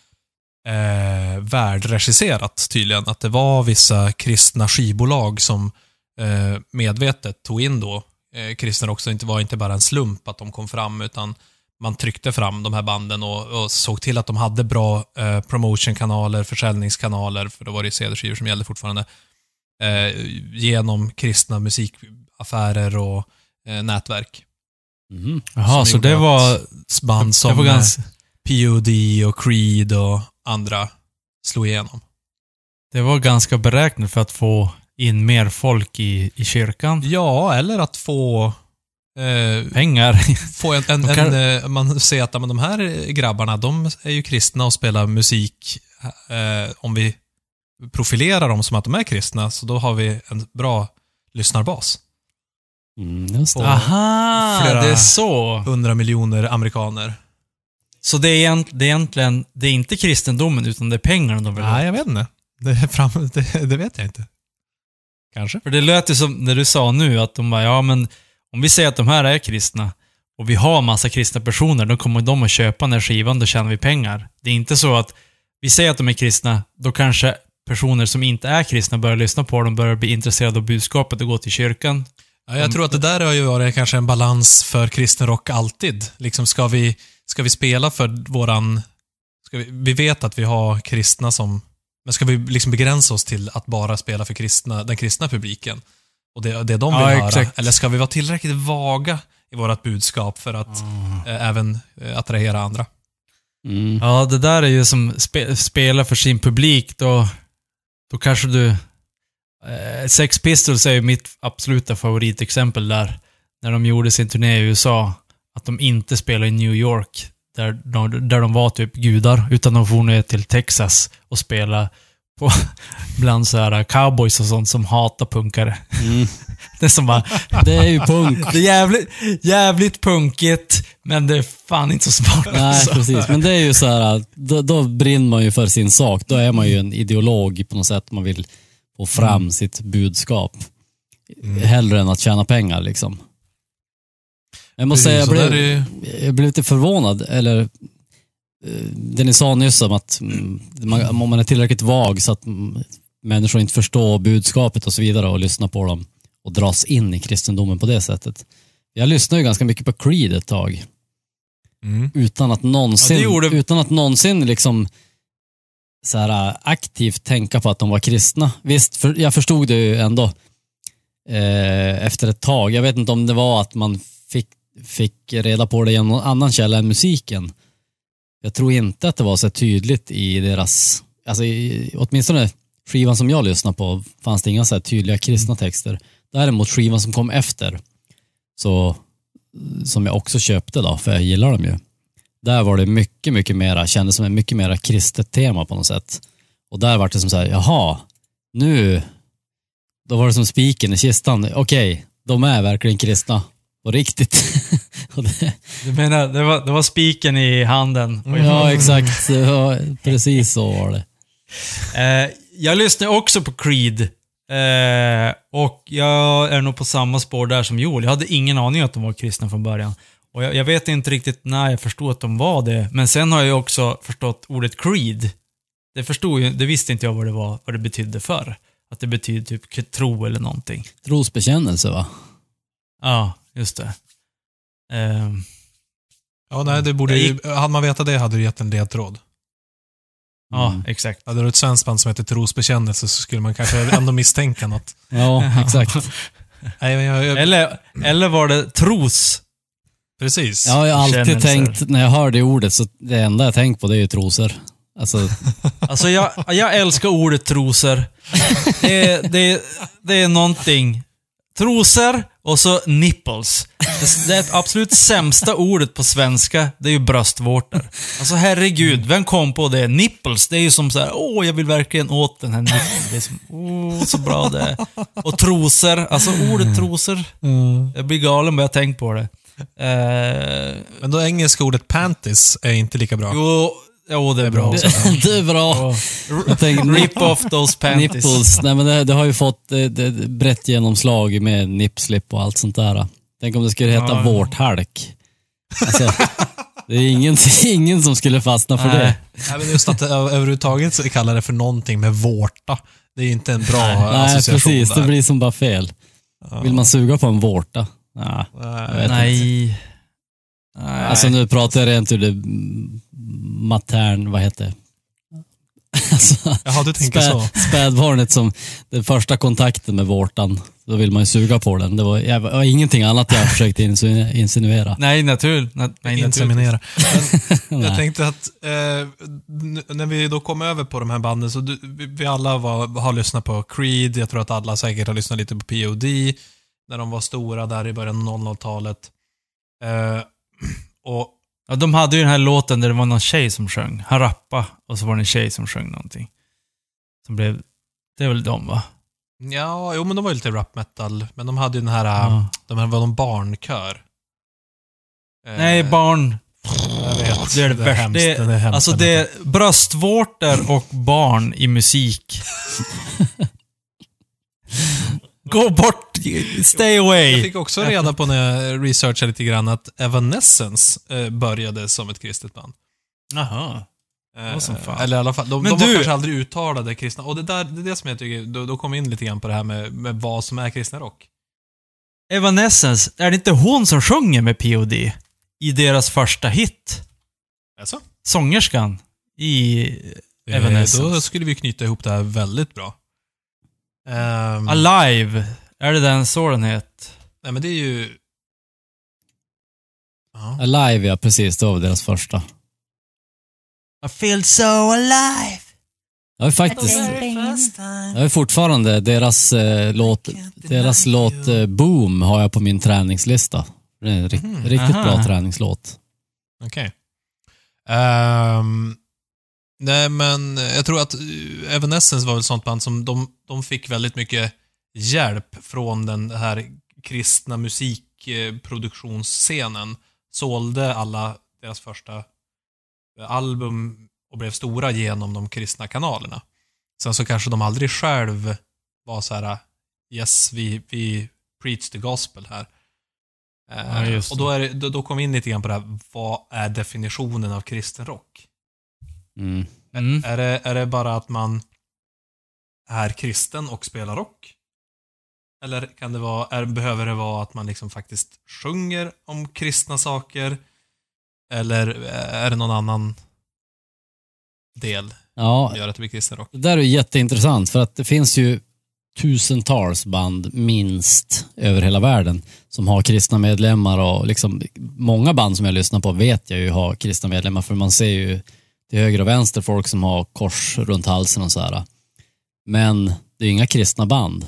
S2: eh, värdregisserat tydligen, att det var vissa kristna skivbolag som eh, medvetet tog in då eh, kristen rock, så det var inte bara en slump att de kom fram, utan man tryckte fram de här banden och, och såg till att de hade bra eh, promotionkanaler, försäljningskanaler, för då var det CD-skivor som gällde fortfarande, eh, genom kristna musikaffärer och eh, nätverk.
S3: Mhm.
S1: Jaha, så det
S2: att
S1: var...
S2: Band
S1: det
S2: som
S1: var ganska,
S2: eh, POD och Creed och andra slog igenom.
S1: det var ganska beräknat för att få in mer folk i, i kyrkan.
S2: Ja, eller att få eh,
S1: Pengar.
S2: få en, en,
S1: kan-
S2: en, eh, man ser att men de här grabbarna, de är ju kristna och spelar musik. Eh, om vi profilerar dem som att de är kristna, så då har vi en bra lyssnarbas.
S3: Mm, just det.
S2: Och-
S1: Aha,
S2: Flera-
S1: det är så.
S2: 100 miljoner amerikaner.
S1: Så det är, egent, det är egentligen, det är inte kristendomen utan det är pengarna de vill ha.
S2: Nej, jag vet inte. Det, är fram, det, det vet jag inte. Kanske.
S1: För det lät ju som när du sa nu att de bara, ja men om vi säger att de här är kristna och vi har massa kristna personer, då kommer de att köpa den här skivan, då tjänar vi pengar. Det är inte så att vi säger att de är kristna, då kanske personer som inte är kristna börjar lyssna på dem, börjar bli intresserade av budskapet och gå till kyrkan.
S2: Ja, jag tror att det där har ju varit kanske en balans för kristen rock alltid. Liksom ska vi, ska vi spela för våran... Ska vi, vi vet att vi har kristna som... Men ska vi liksom begränsa oss till att bara spela för kristna, den kristna publiken? Och det, det de vill
S1: Ja,
S2: höra?
S1: exakt.
S2: Eller ska vi vara tillräckligt vaga i vårt budskap för att eh, även eh, attrahera andra?
S3: Mm.
S1: Ja, det där är ju som spe, spela för sin publik, då, då kanske du... Eh, Sex Pistols är ju mitt absoluta favoritexempel där. När de gjorde sin turné i USA, att de inte spelade i New York, där de, där de var typ gudar, utan de for ner till Texas och spelade på, bland så här cowboys och sånt som hatar punkare.
S3: Mm.
S1: Det är som bara,
S3: Det är ju punk.
S1: det är jävligt, jävligt punkigt, men det är fan inte så smart.
S3: Nej,
S1: alltså.
S3: precis. Men det är ju så här, då, då brinner man ju för sin sak. Då är man ju en ideolog på något sätt. Man vill få fram
S1: Mm.
S3: sitt budskap. Hellre än att tjäna pengar liksom. Jag måste säga, jag
S2: Precis,
S3: blev,
S2: är
S3: jag blev lite förvånad, eller eh, det ni sa nyss om att mm, man, om man är tillräckligt vag så att mm, människor inte förstår budskapet och så vidare och lyssnar på dem och dras in i kristendomen på det sättet. Jag lyssnade ju ganska mycket på Creed ett tag
S2: Mm.
S3: utan att någonsin,
S1: Ja, gjorde-
S3: utan att någonsin liksom så här, äh, aktivt tänka på att de var kristna. Visst, för, jag förstod det ju ändå eh, efter ett tag. Jag vet inte om det var att man fick, fick reda på det genom någon annan källa än musiken. Jag tror inte att det var så tydligt i deras, alltså i, åtminstone skivan som jag lyssnade på fanns det inga så här tydliga kristna texter. Däremot skivan som kom efter, så som jag också köpte då, för jag gillar dem ju. Där var det mycket, mycket mera, kändes som ett mycket mera kristet tema på något sätt. Och där var det som så här, jaha, nu, då var det som spiken i kistan. Okej, de är verkligen kristna. På riktigt. Det,
S1: Du menar, det var, det var spiken i handen?
S3: ja, exakt. Ja, precis så var det.
S1: Eh, jag lyssnar också på Creed. Eh, och jag är nog på samma spår där som Joel. Jag hade ingen aning att de var kristna från början. Och jag, jag vet inte riktigt när jag förstod att de var det. Men sen har jag också förstått ordet Creed. Det förstod ju, det visste inte jag vad det var, vad det betydde för. Att det betyder typ tro eller någonting.
S3: Trosbekännelse va?
S1: Ja, just det. Eh,
S2: Ja, nej, det borde ju, hade man vetat det hade du gett en ledtråd.
S1: Ja,
S3: Mm.
S1: exakt.
S2: Hade du ett svenskt band som heter Trosbekännelse så skulle man kanske ändå misstänka något.
S3: Ja, exakt.
S2: Nej, men jag, jag,
S1: Eller, eller var det tros?
S2: precis.
S3: Ja, jag har alltid
S1: Bekännelser.
S3: tänkt, när jag hör det ordet, så det enda jag tänkt på det är ju trosor. Alltså,
S1: Alltså jag, jag älskar ordet trosor. Det är, det, är, det är någonting. Trosor och så nipples. Det, det är absolut sämsta ordet på svenska, det är ju bröstvårtor. Alltså herregud, vem kom på det? Nipples, det är ju som så här, åh jag vill verkligen åt den här nippeln. Det är som, åh så bra det är. Och trosor, alltså ordet trosor. Jag blir galen bara jag tänker på det. Eh,
S2: Men då engelska ordet panties är inte lika bra.
S1: jo, jo, det är bra också.
S3: det är bra. Jag tänker,
S1: Rip off those panties.
S3: Nipples, nej men det, det har ju fått eh, det, det, brett genomslag med nipslip och allt sånt där. Tänk om det skulle heta
S1: Ja.
S3: vårthalk. Alltså, det är ingen, ingen som skulle fastna för det.
S2: Nej, men just att ö- överhuvudtaget så kallar det för någonting med vårta. Det är inte en bra
S3: Nej,
S2: association
S3: precis.
S2: där.
S3: Det blir som bara fel. Vill man suga på en vårta? Nej.
S2: Nej.
S1: Nej. Nej.
S3: Alltså nu pratar jag rent ur det mm, matern, vad heter det? Alltså,
S2: Jaha, du tänker så.
S3: spä, spädbarnet som den första kontakten med vårtan, då vill man ju suga på den. Det var, jag, det var ingenting annat jag försökte insinu- insinuera.
S1: Nej, natur, na, nej.
S2: Inseminera. Men jag tänkte att eh, när vi då kom över på de här banden, så du, vi, vi alla var, har lyssnat på Creed, jag tror att alla säkert har lyssnat lite på POD, när de var stora där i början av 00-talet. Eh, och
S1: Ja, de hade ju den här låten där det var någon tjej som sjöng. Han rappade och så var det en tjej som sjöng någonting. Som blev... Det är väl de va?
S2: ja, jo men de var ju lite rap metal, men de hade ju den här,
S1: Ja.
S2: de här var någon barnkör. Eh,
S1: Nej, barn.
S2: Jag vet.
S1: Det är det
S2: är
S1: värsta.
S2: hemskt.
S1: Det-
S2: Det är hemskt.
S1: Alltså det är bröstvårtor och barn i musik. Gå bort! Stay
S2: Jag
S1: away!
S2: fick också reda på när jag researchade lite grann att Evanescence eh, började som ett kristet band.
S1: Jaha.
S2: Eh,
S1: Vad som fan.
S2: Eller i alla fall, de,
S1: Men
S2: de var
S1: du-
S2: kanske aldrig uttalade kristna. Och det, där, det är det som jag tycker, då, då kom vi in lite grann på det här med, med vad som är kristna rock.
S1: Evanescence, är det inte hon som sjunger med POD? I deras första hit?
S2: Alltså?
S1: Sångerskan i Evanescence.
S2: Då skulle vi knyta ihop det här väldigt bra. Ehm,
S1: Alive. Är det den så den heter?
S2: nej men det är ju... Ja.
S3: Alive, ja precis. Det var deras första.
S1: I feel so alive.
S3: Jag har faktiskt, jag har fortfarande deras eh, låt, deras låt eh, Boom har jag på min träningslista. Det är en rikt,
S2: Mhm.
S3: riktigt
S1: Aha.
S3: bra träningslåt.
S2: Okej. Ehm, nej, men jag tror att eh, Evanescence var väl ett sånt band som de, de fick väldigt mycket hjälp från den här kristna musikproduktionsscenen. Sålde alla deras första eh, album och blev stora genom de kristna kanalerna. Sen så kanske de aldrig själv var så här yes, vi, vi preach the gospel här. Eh,
S1: Ja,
S2: och då, är då, då kom vi in lite grann på det här, vad är definitionen av kristen rock?
S3: Mm.
S1: Mm.
S2: Är, det, är det bara att man är kristen och spelar rock? Eller kan det vara, är, behöver det vara att man liksom faktiskt sjunger om kristna saker? Eller är det någon annan del
S3: Ja,
S2: som gör att det blir kristen rock?
S3: Det där är jätteintressant för att det finns ju tusentals band minst över hela världen som har kristna medlemmar och liksom många band som jag lyssnar på vet jag ju har kristna medlemmar för man ser ju till höger och vänster folk som har kors runt halsen och så här. Men det är inga kristna band.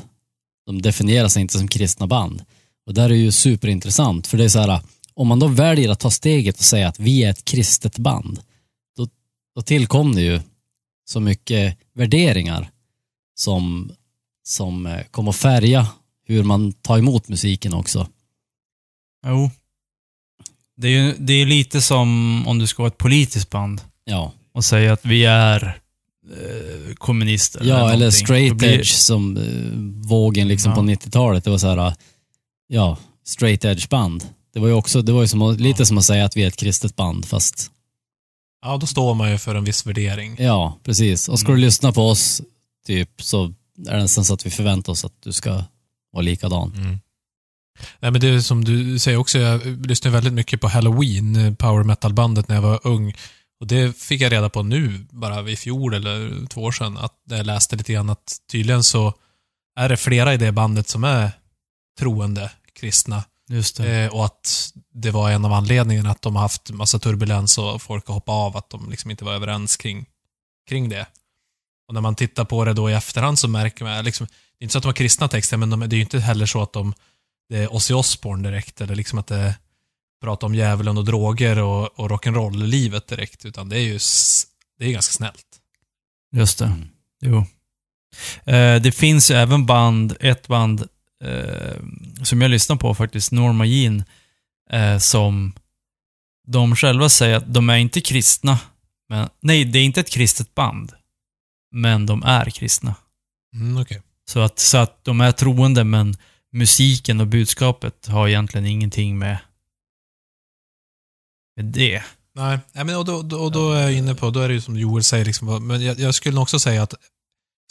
S3: De definierar sig inte som kristna band. Och där är ju superintressant för det är så här om man då väljer att ta steget och säga att vi är ett kristet band då, då tillkom det ju så mycket värderingar som, som eh, kom att färga hur man tar emot musiken också.
S1: Jo. Det är ju det är lite som om du ska vara ett politiskt band
S3: Ja,
S1: och säga att vi är eh, kommunister.
S3: ja eller.
S1: Då
S3: straight
S1: blir-
S3: edge som eh, vågen liksom
S1: Ja.
S3: på 90-talet. Det var så här, ja, straight edge band. Det var ju också, det var ju som, lite som att säga att vi är ett kristet band fast,
S2: Ja, då står man ju för en viss värdering.
S3: ja, precis. Och ska du lyssna på oss, typ, så är det nästan så att vi förväntar oss att du ska vara likadan.
S2: Mm. Nej, men det är som du säger också, jag lyssnade väldigt mycket på Halloween, eh, power metal-bandet, när jag var ung. Och det fick jag reda på nu, bara i fjol eller två år sedan, att jag läste lite grann att tydligen så är det flera i det bandet som är troende kristna.
S1: Just.
S2: Eh, och att det var en av anledningarna att de har haft massa turbulens och folk har hoppat av, att de liksom inte var överens kring, kring det. Och när man tittar på det då i efterhand så märker man, liksom, det är inte så att de har kristna texter, men de, det är ju inte heller så att de, det är Ozzy Osbourne direkt, eller liksom att det pratar om djävulen och droger och, och rock'n'roll-livet direkt, utan det är ju det är ganska snällt.
S1: Just det.
S3: Mm.
S1: Jo. Eh, det finns ju även band, ett band eh, som jag lyssnar på faktiskt, Norma Jean, eh, som de själva säger att de är inte kristna. Men, nej, det är inte ett kristet band. Men de är kristna.
S2: Mm, okej.
S1: Så att, så att de är troende, men musiken och budskapet har egentligen ingenting med det.
S2: Nej, men och då, då, och då är jag inne på, då är det ju som Joel säger, liksom, men jag, jag skulle också säga att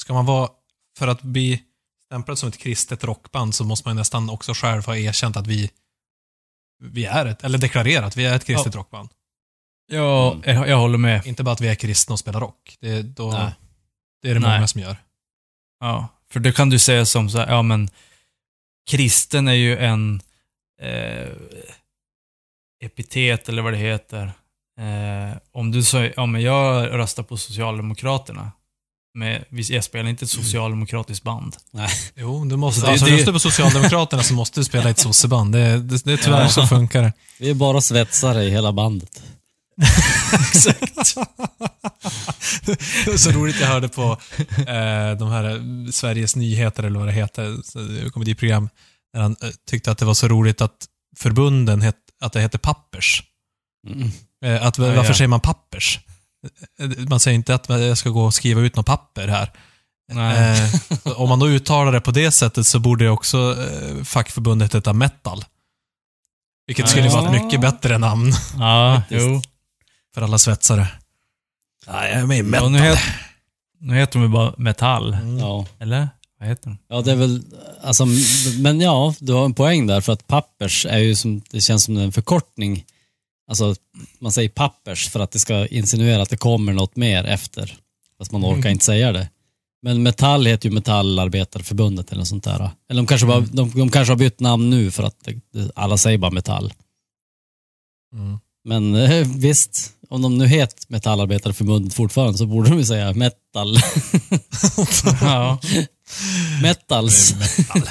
S2: ska man vara, för att bli stämplad som ett kristet rockband så måste man ju nästan också själv ha erkänt att vi, vi är ett, eller deklarerat, vi är ett kristet rockband.
S1: Ja, jag, jag håller med.
S2: Inte bara att vi är kristna och spelar rock. Det, då,
S3: Nej.
S2: det är det
S1: Nej.
S2: många som gör.
S1: Ja, för det kan du säga som så här, ja men kristen är ju en eh, epitet eller vad det heter. Eh, om du säger, ja men jag röstar på Socialdemokraterna. Men vi- jag spelar inte ett socialdemokratiskt band.
S2: Jo, du måste.
S1: Så det-
S2: alltså,
S1: det-
S2: röstar du på Socialdemokraterna så måste du spela ett sosseband. Det, det, det, tyvärr
S1: Ja.
S2: så funkar det.
S3: Vi är bara svetsare i hela bandet.
S2: Exakt. det var så roligt jag hörde på eh, de här Sveriges nyheter eller vad det heter, så- komediprogram, när han eh, tyckte att det var så roligt att förbunden, het, att det heter pappers.
S3: Mm.
S2: Eh, att,
S1: Ja,
S2: varför
S1: ja.
S2: säger man pappers? Eh, Man säger inte att jag ska gå och skriva ut något papper här.
S1: Nej.
S2: Eh, om man då uttalar det på det sättet så borde också eh, fackförbundet heta metal. Vilket skulle
S3: Ja.
S2: vara ett mycket bättre namn
S1: Ja, jo.
S2: för alla svetsare. Ja, jag är med i
S1: Ja,
S2: metal.
S1: nu, heter, nu heter de ju bara Metall.
S2: Mm.
S3: Ja.
S1: Eller? Vad heter de?
S3: ja, det är väl, alltså, men ja, du har en poäng där för att pappers är ju som, det känns som en förkortning. Alltså, man säger pappers för att det ska insinuera att det kommer något mer efter. Fast man orkar inte säga det. Men Metall heter ju Metallarbetarförbundet eller något sånt där. Eller de kanske, bara, de, de kanske har bytt namn nu för att det, alla säger bara Metall.
S2: Mm.
S3: Men eh, visst, om de nu heter Metallarbetarförbundet fortfarande så borde de ju säga metal.
S1: Ja.
S3: Metals.
S2: Metal.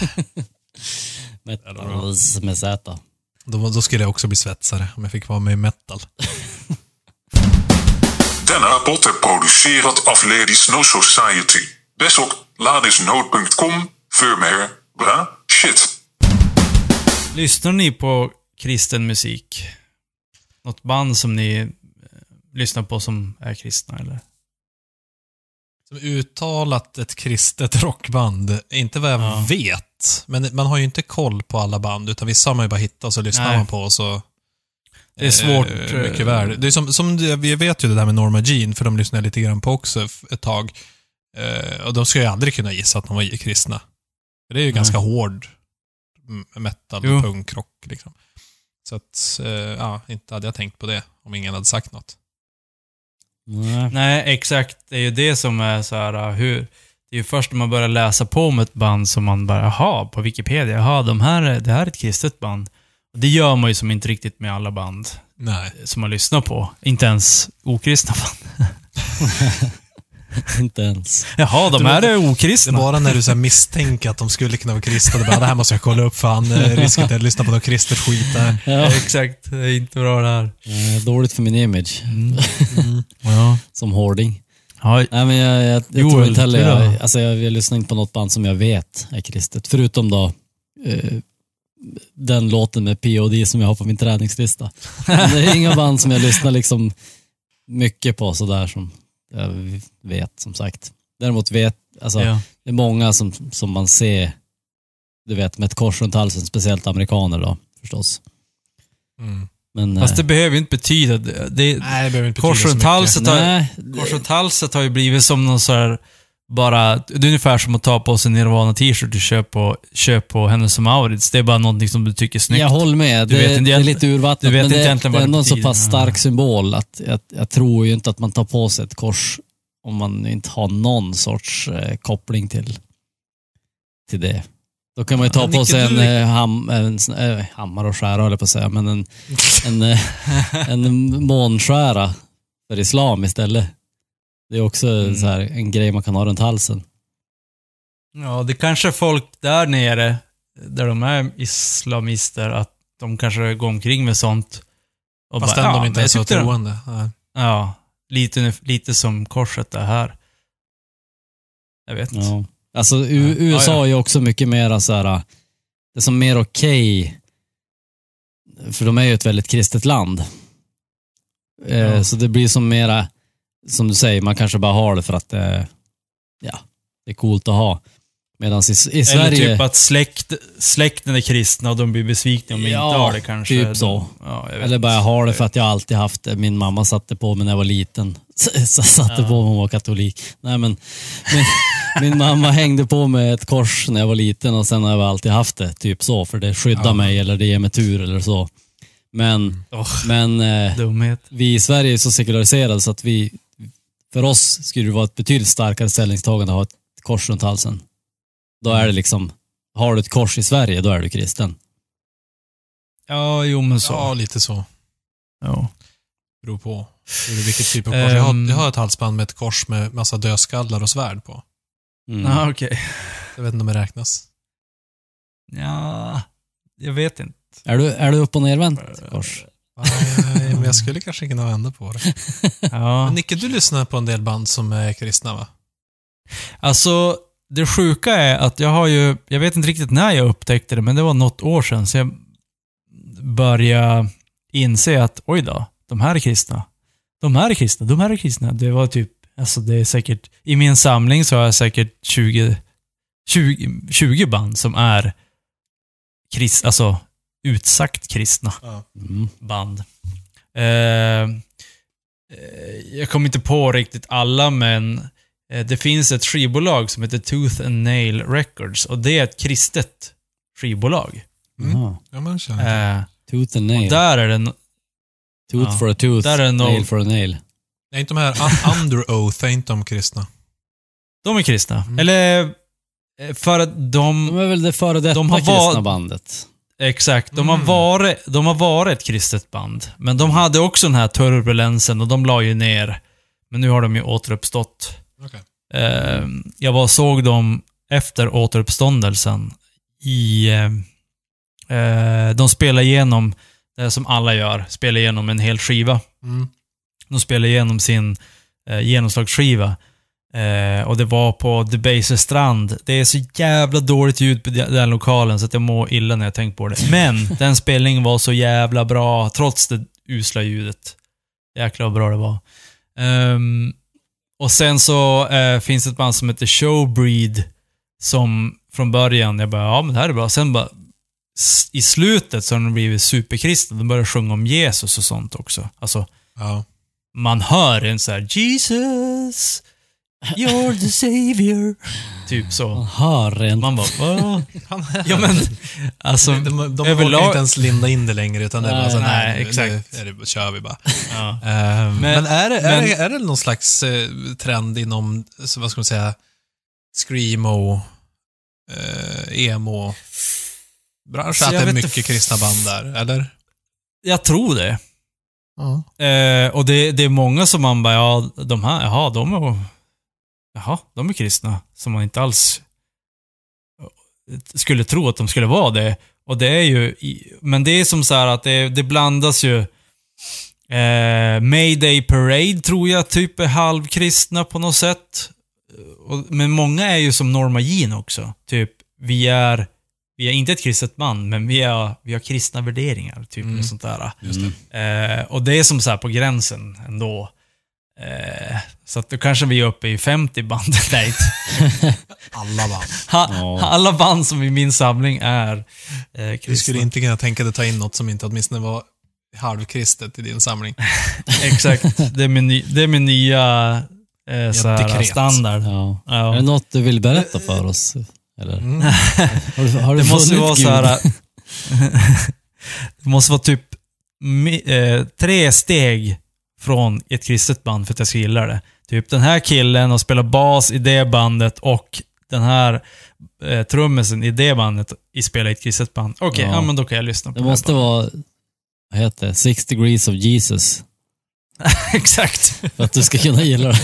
S3: Metals med Z.
S2: Då, då skulle jag också bli svetsare om jag fick vara med i metal.
S4: Denna podd är producerat av Ladies No Society. Besok ladisnood.com för mer bra shit.
S1: Lyssnar ni på kristen musik? Något band som ni eh, lyssnar på som är kristna eller?
S2: Uttalat ett kristet rockband, inte vad jag
S1: Ja.
S2: vet. Men man har ju inte koll på alla band, utan vissa har man ju bara hittat och så lyssnar
S1: Nej.
S2: man på och så...
S1: Det är svårt,
S2: Eh,
S1: eh,
S2: mycket väl. Det är som, som vi vet ju det där med Norma Jean, för de lyssnade jag lite grann på också ett tag. Eh, och de skulle jag aldrig kunna gissa att de var kristna. Det är ju
S1: Nej.
S2: ganska hård metal,
S1: Jo.
S2: punkrock liksom. Så att, eh, ja, inte hade jag tänkt på det om ingen hade sagt något.
S3: Nej.
S1: Nej, exakt. Det är ju det som är så här, uh, hur... Det är ju först när man börjar läsa på om ett band som man bara, jaha, på Wikipedia, jaha, de här, är- det här är ett kristet band. Det gör man ju som inte riktigt med alla band
S2: Nej.
S1: som man lyssnar på. Inte ens okristna band.
S3: Inte ens.
S1: Jaha, de här är
S2: Det är
S1: okristna.
S2: bara när du så här misstänker att de skulle kunna vara kristna, du bara, det här måste jag kolla upp fan, eh, risken att jag lyssnar på något kristet skit där.
S3: Ja.
S1: Exakt, det är inte bra det här.
S3: Eh, Dåligt för min image.
S1: Ja.
S3: Som hårding.
S1: ja.
S3: Nej men jag, jag, jag
S1: Joel,
S3: tror inte heller, jag, alltså jag, jag lyssnar inte på något band som jag vet är kristet. Förutom då eh, den låten med P.O.D. som jag har på min träningslista. Men det är inga band som jag lyssnar liksom mycket på sådär som jag vet som sagt. Däremot vet, alltså
S1: Ja.
S3: det är många som, som man ser, du vet med ett kors runt halsen, speciellt amerikaner då förstås.
S2: Mm.
S3: Men,
S1: Fast
S3: eh,
S1: det behöver ju inte betyda det. det
S2: Nej, det behöver inte betyda
S1: kors runt halsen har ju blivit som någon så här bara, det är ungefär som att ta på sig en Nirvana t-shirt och köpa på, köp på Hennes och Mauritz. Det är bara någonting som du tycker är snyggt.
S3: Jag håller med.
S1: Du
S3: Det,
S1: vet
S3: det är lite urvattnat,
S1: du vet
S3: men
S1: inte
S3: det,
S1: egentligen
S3: det
S1: vad
S3: är
S1: det
S3: ändå en så pass stark symbol att jag, jag tror ju inte att man tar på sig ett kors om man inte har någon sorts eh, koppling till, till det. Då kan man ju ta på sig en, eh, ham, en eh, hammare och skära höll på att säga, men en, en, eh, en månskära för islam istället. Det är också
S1: Mm.
S3: så här, en grej man kan ha runt halsen.
S1: Ja, det kanske är folk där nere, där de är islamister, att de kanske går omkring med sånt. Och
S2: Fast
S1: bara,
S2: ändå
S1: ja,
S2: inte
S1: men
S2: ens
S1: de-
S2: troende. Nej.
S1: Ja, lite, lite som korset är här. Jag vet.
S3: Ja. Alltså U-
S1: Ja.
S3: USA
S1: Ja, ja.
S3: är ju också mycket mer så här, det är som mer okej, för de är ju ett väldigt kristet land. Eh,
S1: Ja.
S3: Så det blir som mera, som du säger, man kanske bara har det för att det, ja, det är coolt att ha. Medan i, i
S1: Eller
S3: Sverige,
S1: typ att släkt, släkten är kristna och de blir besvikna om de
S3: Ja,
S1: inte har det kanske.
S3: typ så.
S1: Ja,
S3: eller bara jag har det för att jag alltid haft det. Min mamma satte på mig när jag var liten. Så satte
S1: Ja.
S3: på mig hon var katolik. Nej men, min, min mamma hängde på mig ett kors när jag var liten och sen har jag alltid haft det. Typ så, för det skyddar
S2: Ja.
S3: mig eller det ger mig tur eller så. Men,
S1: Åh,
S3: men eh, vi i Sverige är så sekulariserade så att vi, för oss skulle det vara ett betydligt starkare ställningstagande att ha ett kors runt halsen. Då är det liksom, har du ett kors i Sverige, då är du kristen.
S1: Ja, jo men så.
S2: Ja, lite så.
S1: Ja.
S2: Beror på hur- vilket typ av kors. Jag har,
S1: Ehm.
S2: jag har ett halsband med ett kors med massa dödskallar och svärd på.
S3: Mm.
S1: Ah, okej.
S2: Jag vet inte om det räknas.
S1: Ja, jag vet inte.
S3: Är, du, är du upp och nervänt kors?
S2: Nej, men jag skulle kanske kunna vända på det.
S1: Ja.
S2: Men Nicke, du lyssnar på en del band som är kristna va?
S1: Alltså, det sjuka är att jag har ju, jag vet inte riktigt när jag upptäckte det, men det var något år sedan, så jag började inse att oj då, de här är kristna. De här är kristna, de här är kristna. Det var typ, alltså det är säkert, i min samling så har jag säkert 20, 20, 20 band som är krist, alltså utsagt kristna
S3: Mm.
S1: band. Eh, eh, jag kommer inte på riktigt alla, men eh, det finns ett skivbolag som heter Tooth and Nail Records och det är ett kristet skivbolag.
S2: Mm.
S3: Jaha.
S2: Ja, man känner.
S1: Eh,
S3: Tooth and
S1: och
S3: nail.
S1: där är det... no-
S3: Tooth
S1: ja.
S3: for a tooth,
S1: Där är nog-
S3: nail for a nail.
S2: Nej, inte de här un- Under Oath, är inte de kristna?
S1: De är kristna.
S2: Mm.
S1: Eller, eh, för att
S3: De
S1: de...
S3: är väl det före detta
S1: De har
S3: kristna bandet.
S1: Exakt, de har,
S2: Mm.
S1: varit, de har varit ett kristet band. Men de hade också den här turbulensen och de la ju ner. Men nu har de ju återuppstått.
S2: Okej.
S1: Eh, jag var såg dem efter återuppståndelsen i... Eh, eh, de spelade igenom, det som alla gör, spelar igenom en hel skiva.
S2: Mm.
S1: De spelade igenom sin eh, genomslagsskiva. Eh, och det var på Debaser strand. Det är så jävla dåligt ljud på de- den lokalen så att jag mår illa när jag tänker på det. Men den spelningen var så jävla bra, trots det usla ljudet. Jäklar vad bra det var. Ehm, och sen så eh, finns det ett band som heter Showbreed. Som från början, jag bara, ja men det här är bra. Sen bara, i slutet så har de blivit superkristna. De börjar sjunga om Jesus och sånt också. Alltså,
S2: Ja.
S1: man hör en så här Jesus, you're the savior. Typ så.
S3: hör rent.
S1: Man bara? Ja men, alltså,
S2: De, de, de
S1: överlag-
S2: vågar inte ens linda in det längre, utan det är bara
S3: Nej,
S2: så
S1: nej,
S2: nej, nu-
S1: exakt.
S2: Nu är det, kör vi bara.
S1: ja.
S2: Eh, men, är, det, är,
S1: men-
S2: det, är det någon slags eh, trend inom, så vad ska man säga, screamo, eh, emo, bransch
S1: Så
S2: att
S1: jag
S2: det är
S1: vet
S2: mycket
S1: inte-
S2: kristna band där, eller?
S1: Jag tror det.
S2: Ja.
S1: Eh, och det, det är många som man bara, ja, de här, jaha, de är, jaha, de är kristna. Som man inte alls skulle tro att de skulle vara det. Och det är ju, men det är som så här att det, det blandas ju eh, Mayday Parade tror jag typ är halvkristna på något sätt. Och, men många är ju som Norma Jean också. Typ, vi är, vi är inte ett kristet band, men vi, är, vi har kristna värderingar. Typ
S2: Mm.
S1: sånt där.
S2: Det.
S1: Eh, och det är som så här på gränsen ändå. Eh, så att då kanske vi är uppe i 50 band. Nej,
S2: Alla band.
S1: ha,
S3: Ja.
S1: alla band som i min samling är eh,
S2: Du
S1: kristna.
S2: skulle inte kunna tänka dig ta in något som inte åtminstone var halvkristet i din samling.
S1: Exakt. Det är min, ny, det är min nya eh, så här, standard.
S3: Ja.
S1: Ja.
S3: Är det något du vill berätta för oss? Eller?
S2: Mm.
S3: Har du, har du
S1: Det måste vara
S3: Gud?
S1: så här. det måste vara typ mi- eh, tre steg från ett kristet band för att jag ska gilla det. Typ den här killen och spelar bas i det bandet och den här eh, trummisen i det bandet i spelar i ett kristet band. Okej,
S3: Ja.
S1: ja. men då kan jag lyssna på
S3: Det
S1: här
S3: måste
S1: bandet.
S3: vara, vad heter det, Six degrees of Jesus.
S1: Exakt.
S3: För att du ska kunna gilla det.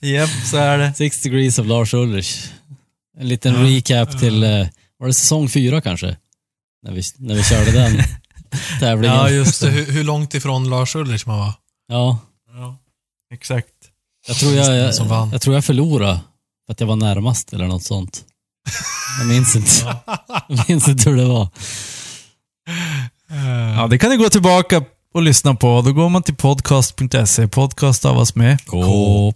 S1: Japp, så är det.
S3: Six degrees of Lars Ulrich. En liten
S2: Ja.
S3: recap till, eh, var det säsong fyra kanske? När vi, när vi körde den tävlingen.
S1: Ja,
S2: Just det,
S1: det.
S2: hur, hur långt ifrån Lars Ulrich man var?
S3: Ja,
S1: exakt.
S3: jag tror jag, jag,
S2: Som vann.
S3: jag tror jag förlorade för att jag var närmast eller något sånt. Jag minns inte. Jag minns inte hur det var.
S1: Ja, det kan ni gå tillbaka och lyssna på. Då går man till podcast.se. Podcast stavas med
S3: K.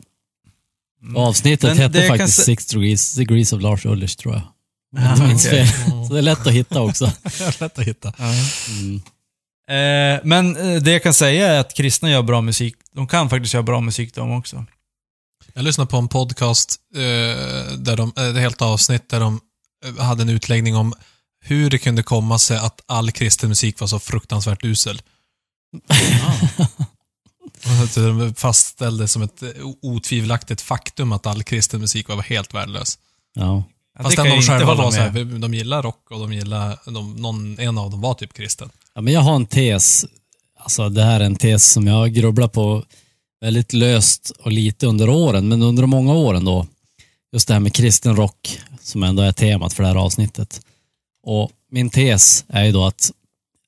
S3: Avsnittet
S1: Men
S3: hette faktiskt
S1: sä-
S3: Six degrees, degrees of Lars Ulrich tror jag.
S1: Ah,
S3: fel. Så det är lätt att hitta också.
S2: Lätt att hitta.
S3: Mm.
S1: Eh, men eh, det jag kan säga är att kristna gör bra musik. De kan faktiskt göra bra musik de också.
S2: Jag lyssnade på en podcast, eh, där de, eh, ett helt avsnitt där de eh, hade en utläggning om hur det kunde komma sig att all kristen musik var så fruktansvärt usel. De fastställde som ett otvivelaktigt faktum att all kristen musik var helt värdelös.
S3: Ja.
S1: Ja,
S2: Fast
S1: kan
S2: de själva var så här, de gillar rock och de gillar, de, någon, en av dem var typ kristen
S3: ja, men jag har en tes. Alltså det här är en tes som jag har grubblat på väldigt löst och lite under åren, men under många åren då. Just det här med kristen rock, som ändå är temat för det här avsnittet. Och min tes är ju då att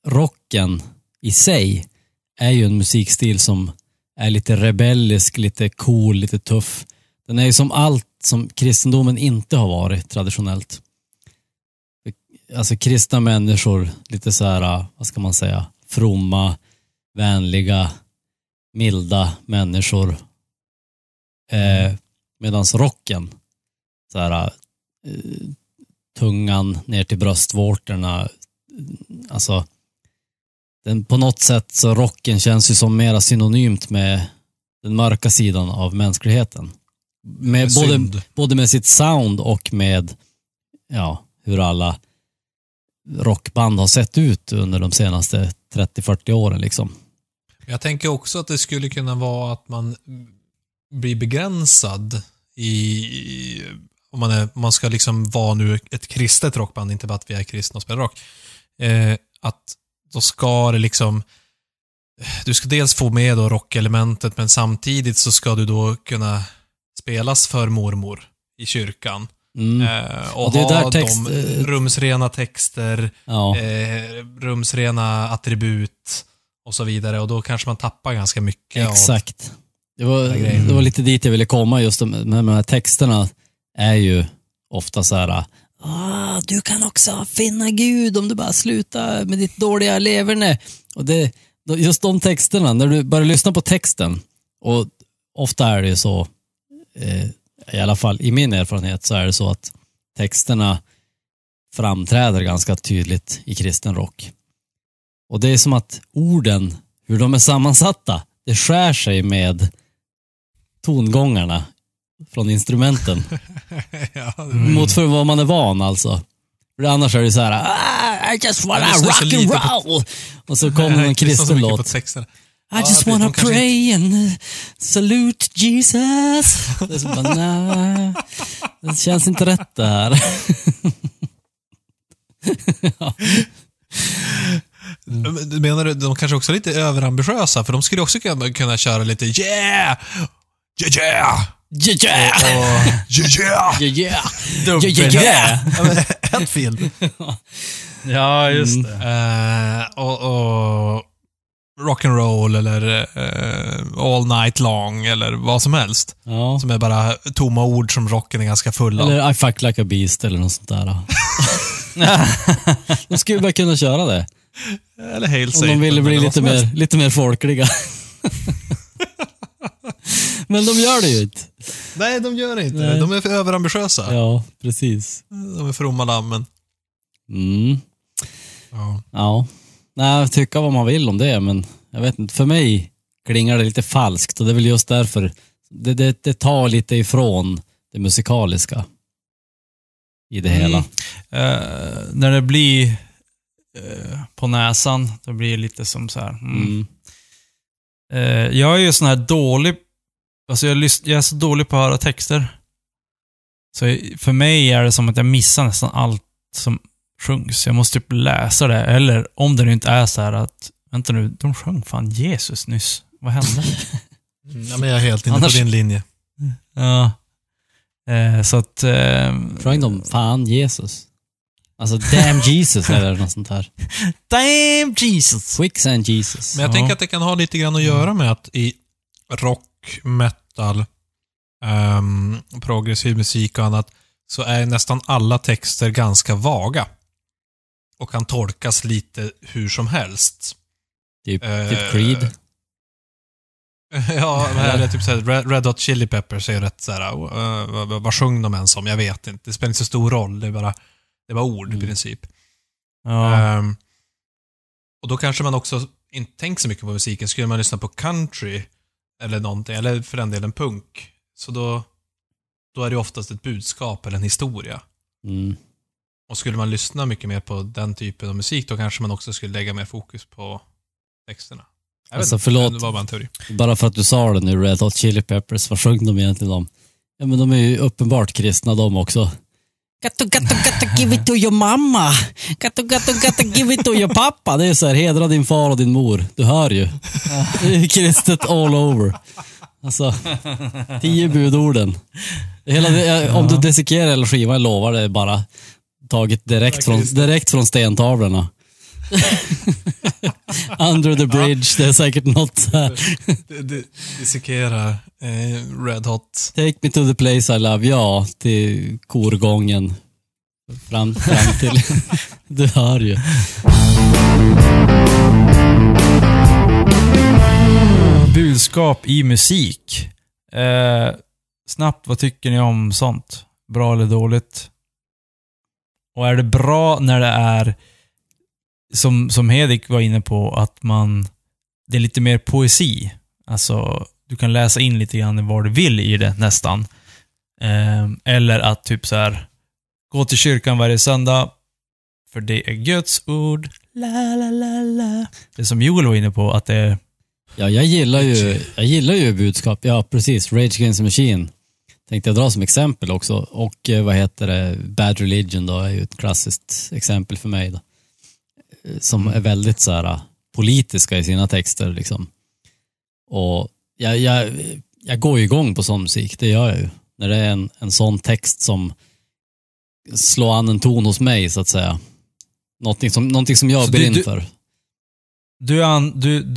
S3: rocken i sig är ju en musikstil som är lite rebellisk, lite cool, lite tuff. Den är ju som allt som kristendomen inte har varit traditionellt. Alltså kristna människor, lite så här, vad ska man säga, fromma, vänliga, milda människor. Eh, Medan rocken, så här, eh, tungan ner till bröstvårtorna, alltså den, på något sätt så rocken känns ju som mera synonymt med den mörka sidan av mänskligheten. Med både, både med sitt sound och med ja, hur alla rockband har sett ut under de senaste 30-40 åren. Liksom.
S2: Jag tänker också att det skulle kunna vara att man blir begränsad i om man, är, om man ska liksom vara nu ett kristet rockband, inte bara att vi är kristna och spelar rock. Eh, att då ska det liksom du ska dels få med då rockelementet men samtidigt så ska du då kunna spelas för mormor i kyrkan.
S3: Mm.
S2: Eh, och
S3: Och det är
S2: ha
S3: text-
S2: de
S3: eh,
S2: rumsrena texter,
S3: Ja.
S2: eh, rumsrena attribut och så vidare. Och då kanske man tappar ganska mycket.
S3: Exakt. Det var, det var lite dit jag ville komma. Just de, med de här texterna är ju ofta så här. Ah, du kan också finna Gud om du bara slutar med ditt dåliga leverne. Och det, just de texterna, när du börjar lyssna på texten, och ofta är det ju så, eh, i alla fall i min erfarenhet, så är det så att texterna framträder ganska tydligt i kristen rock. Och det är som att orden, hur de är sammansatta, det skär sig med tongångarna från instrumenten.
S2: ja,
S3: Mot för vad man är van alltså. För annars är det så här, ah, I just wanna rock and
S2: på-
S3: roll. Och så kommer någon
S2: så
S3: kristen
S2: på
S3: låt. I
S2: Ja,
S3: just wanna pray and uh, salute Jesus. Det är så bara, nej, det känns inte rätt det här.
S2: Men Du menar du, de kanske också är lite överambitiösa? För de skulle också kunna, kunna köra lite yeah! Yeah, yeah!
S3: Yeah, yeah,
S2: Och yeah, yeah!
S3: yeah, yeah. Yeah, yeah, yeah.
S2: Ja, men Ett film.
S1: Ja, just det.
S2: Eh, och, och rock'n'roll eller eh, all night long eller vad som helst.
S3: Ja.
S2: Som är bara tomma ord som rocken är ganska full av.
S3: Eller I fuck like a beast eller något sånt där. de skulle bara kunna köra det.
S2: Eller Hail
S3: Om de ville bli lite mer, lite mer folkliga. Men de gör det ju inte.
S2: Nej, de gör det inte.
S3: Nej.
S2: De är för överambitiösa.
S3: Ja, precis.
S2: De är fromma lammen.
S3: Mm.
S2: Ja.
S3: Ja. Nej, tycka vad man vill om det, men jag vet inte. För mig klingar det lite falskt och det är väl just därför det, det, det tar lite ifrån det musikaliska i det hela.
S1: Eh, när det blir eh, på näsan, då blir det lite som så här. Mm.
S3: Mm.
S1: Eh, jag är ju sån här dålig, alltså jag, jag är så dålig på att höra texter. Så för mig är det som att jag missar nästan allt som sjungs. Jag måste typ läsa det, eller om det nu inte är så här att, vänta nu, de sjöng fan Jesus nyss. Vad hände?
S2: ja, men jag är helt inne
S1: Annars-
S2: på din linje.
S1: ja. Eh, så att... Eh,
S3: Sjöng de fan Jesus? Alltså damn Jesus eller något sånt här.
S1: Damn Jesus!
S3: Quicksand Jesus.
S2: Men jag
S1: Ja.
S2: tänker att det kan ha lite grann att göra med att i rock, metal, ehm, progressiv musik och annat så är nästan alla texter ganska vaga. Och kan tolkas lite hur som helst.
S3: Typ,
S2: Eh,
S3: typ Creed.
S2: ja, eller typ såhär, Red, Hot Chili Peppers är ju rätt såhär, uh, vad, vad, vad sjöng de ens om? Jag vet inte. Det spelar inte så stor roll. Det är bara, det är bara ord
S3: Mm.
S2: i princip.
S1: Ja.
S2: Ehm, och då kanske man också inte tänker så mycket på musiken. Skulle man lyssna på country eller någonting, eller för den delen punk, så då, då är det oftast ett budskap eller en historia.
S3: Mm.
S2: Och skulle man lyssna mycket mer på den typen av musik, då kanske man också skulle lägga mer fokus på texterna. Jag
S3: Alltså,
S2: inte,
S3: förlåt.
S2: Det var bara en teori.
S3: Bara för att du sa det nu, Red Hot Chili Peppers, vad sjöng de egentligen om? Ja men de är ju uppenbart kristna de också. Gatto, gatto, gatto, give it to your mamma. Gatto, gatto, gatto, give it to your pappa. Det är så här, hedra din far och din mor. Du hör ju. Det är kristet all over. Alltså, tio budorden. Hela Om du dissekerar hela skivan, jag lovar, det bara taget direkt från, direkt från stentavlorna. Under the bridge, det är säkert något så här.
S2: Det- det- Dissekera eh, Red Hot.
S3: Take me to the place I love, ja, till korgången. Fram, fram till... du hör ju.
S1: Budskap i musik. Eh, snabbt, vad tycker ni om sånt? Bra eller dåligt? Och är det bra när det är, som, som Hedik var inne på, att man, det är lite mer poesi. Alltså, du kan läsa in lite grann vad du vill i det nästan. Eh, eller att typ så här gå till kyrkan varje söndag, för det är Guds ord. La, la, la, la. Det som Joel var inne på, att det är
S3: Ja, jag gillar ju, jag gillar ju budskap. Ja, precis. Rage Against the Machine tänkte jag dra som exempel också. Och eh, vad heter det, Bad Religion då är ju ett klassiskt exempel för mig. Då. Eh, Som är väldigt så här eh, politiska i sina texter liksom. Och jag, jag, jag går ju igång på sån musik, det gör jag ju. När det är en, en sån text som slår an en ton hos mig så att säga. Någonting som, någonting som jag
S1: Så
S3: brinner
S1: du-
S3: för.
S1: Du, an, du-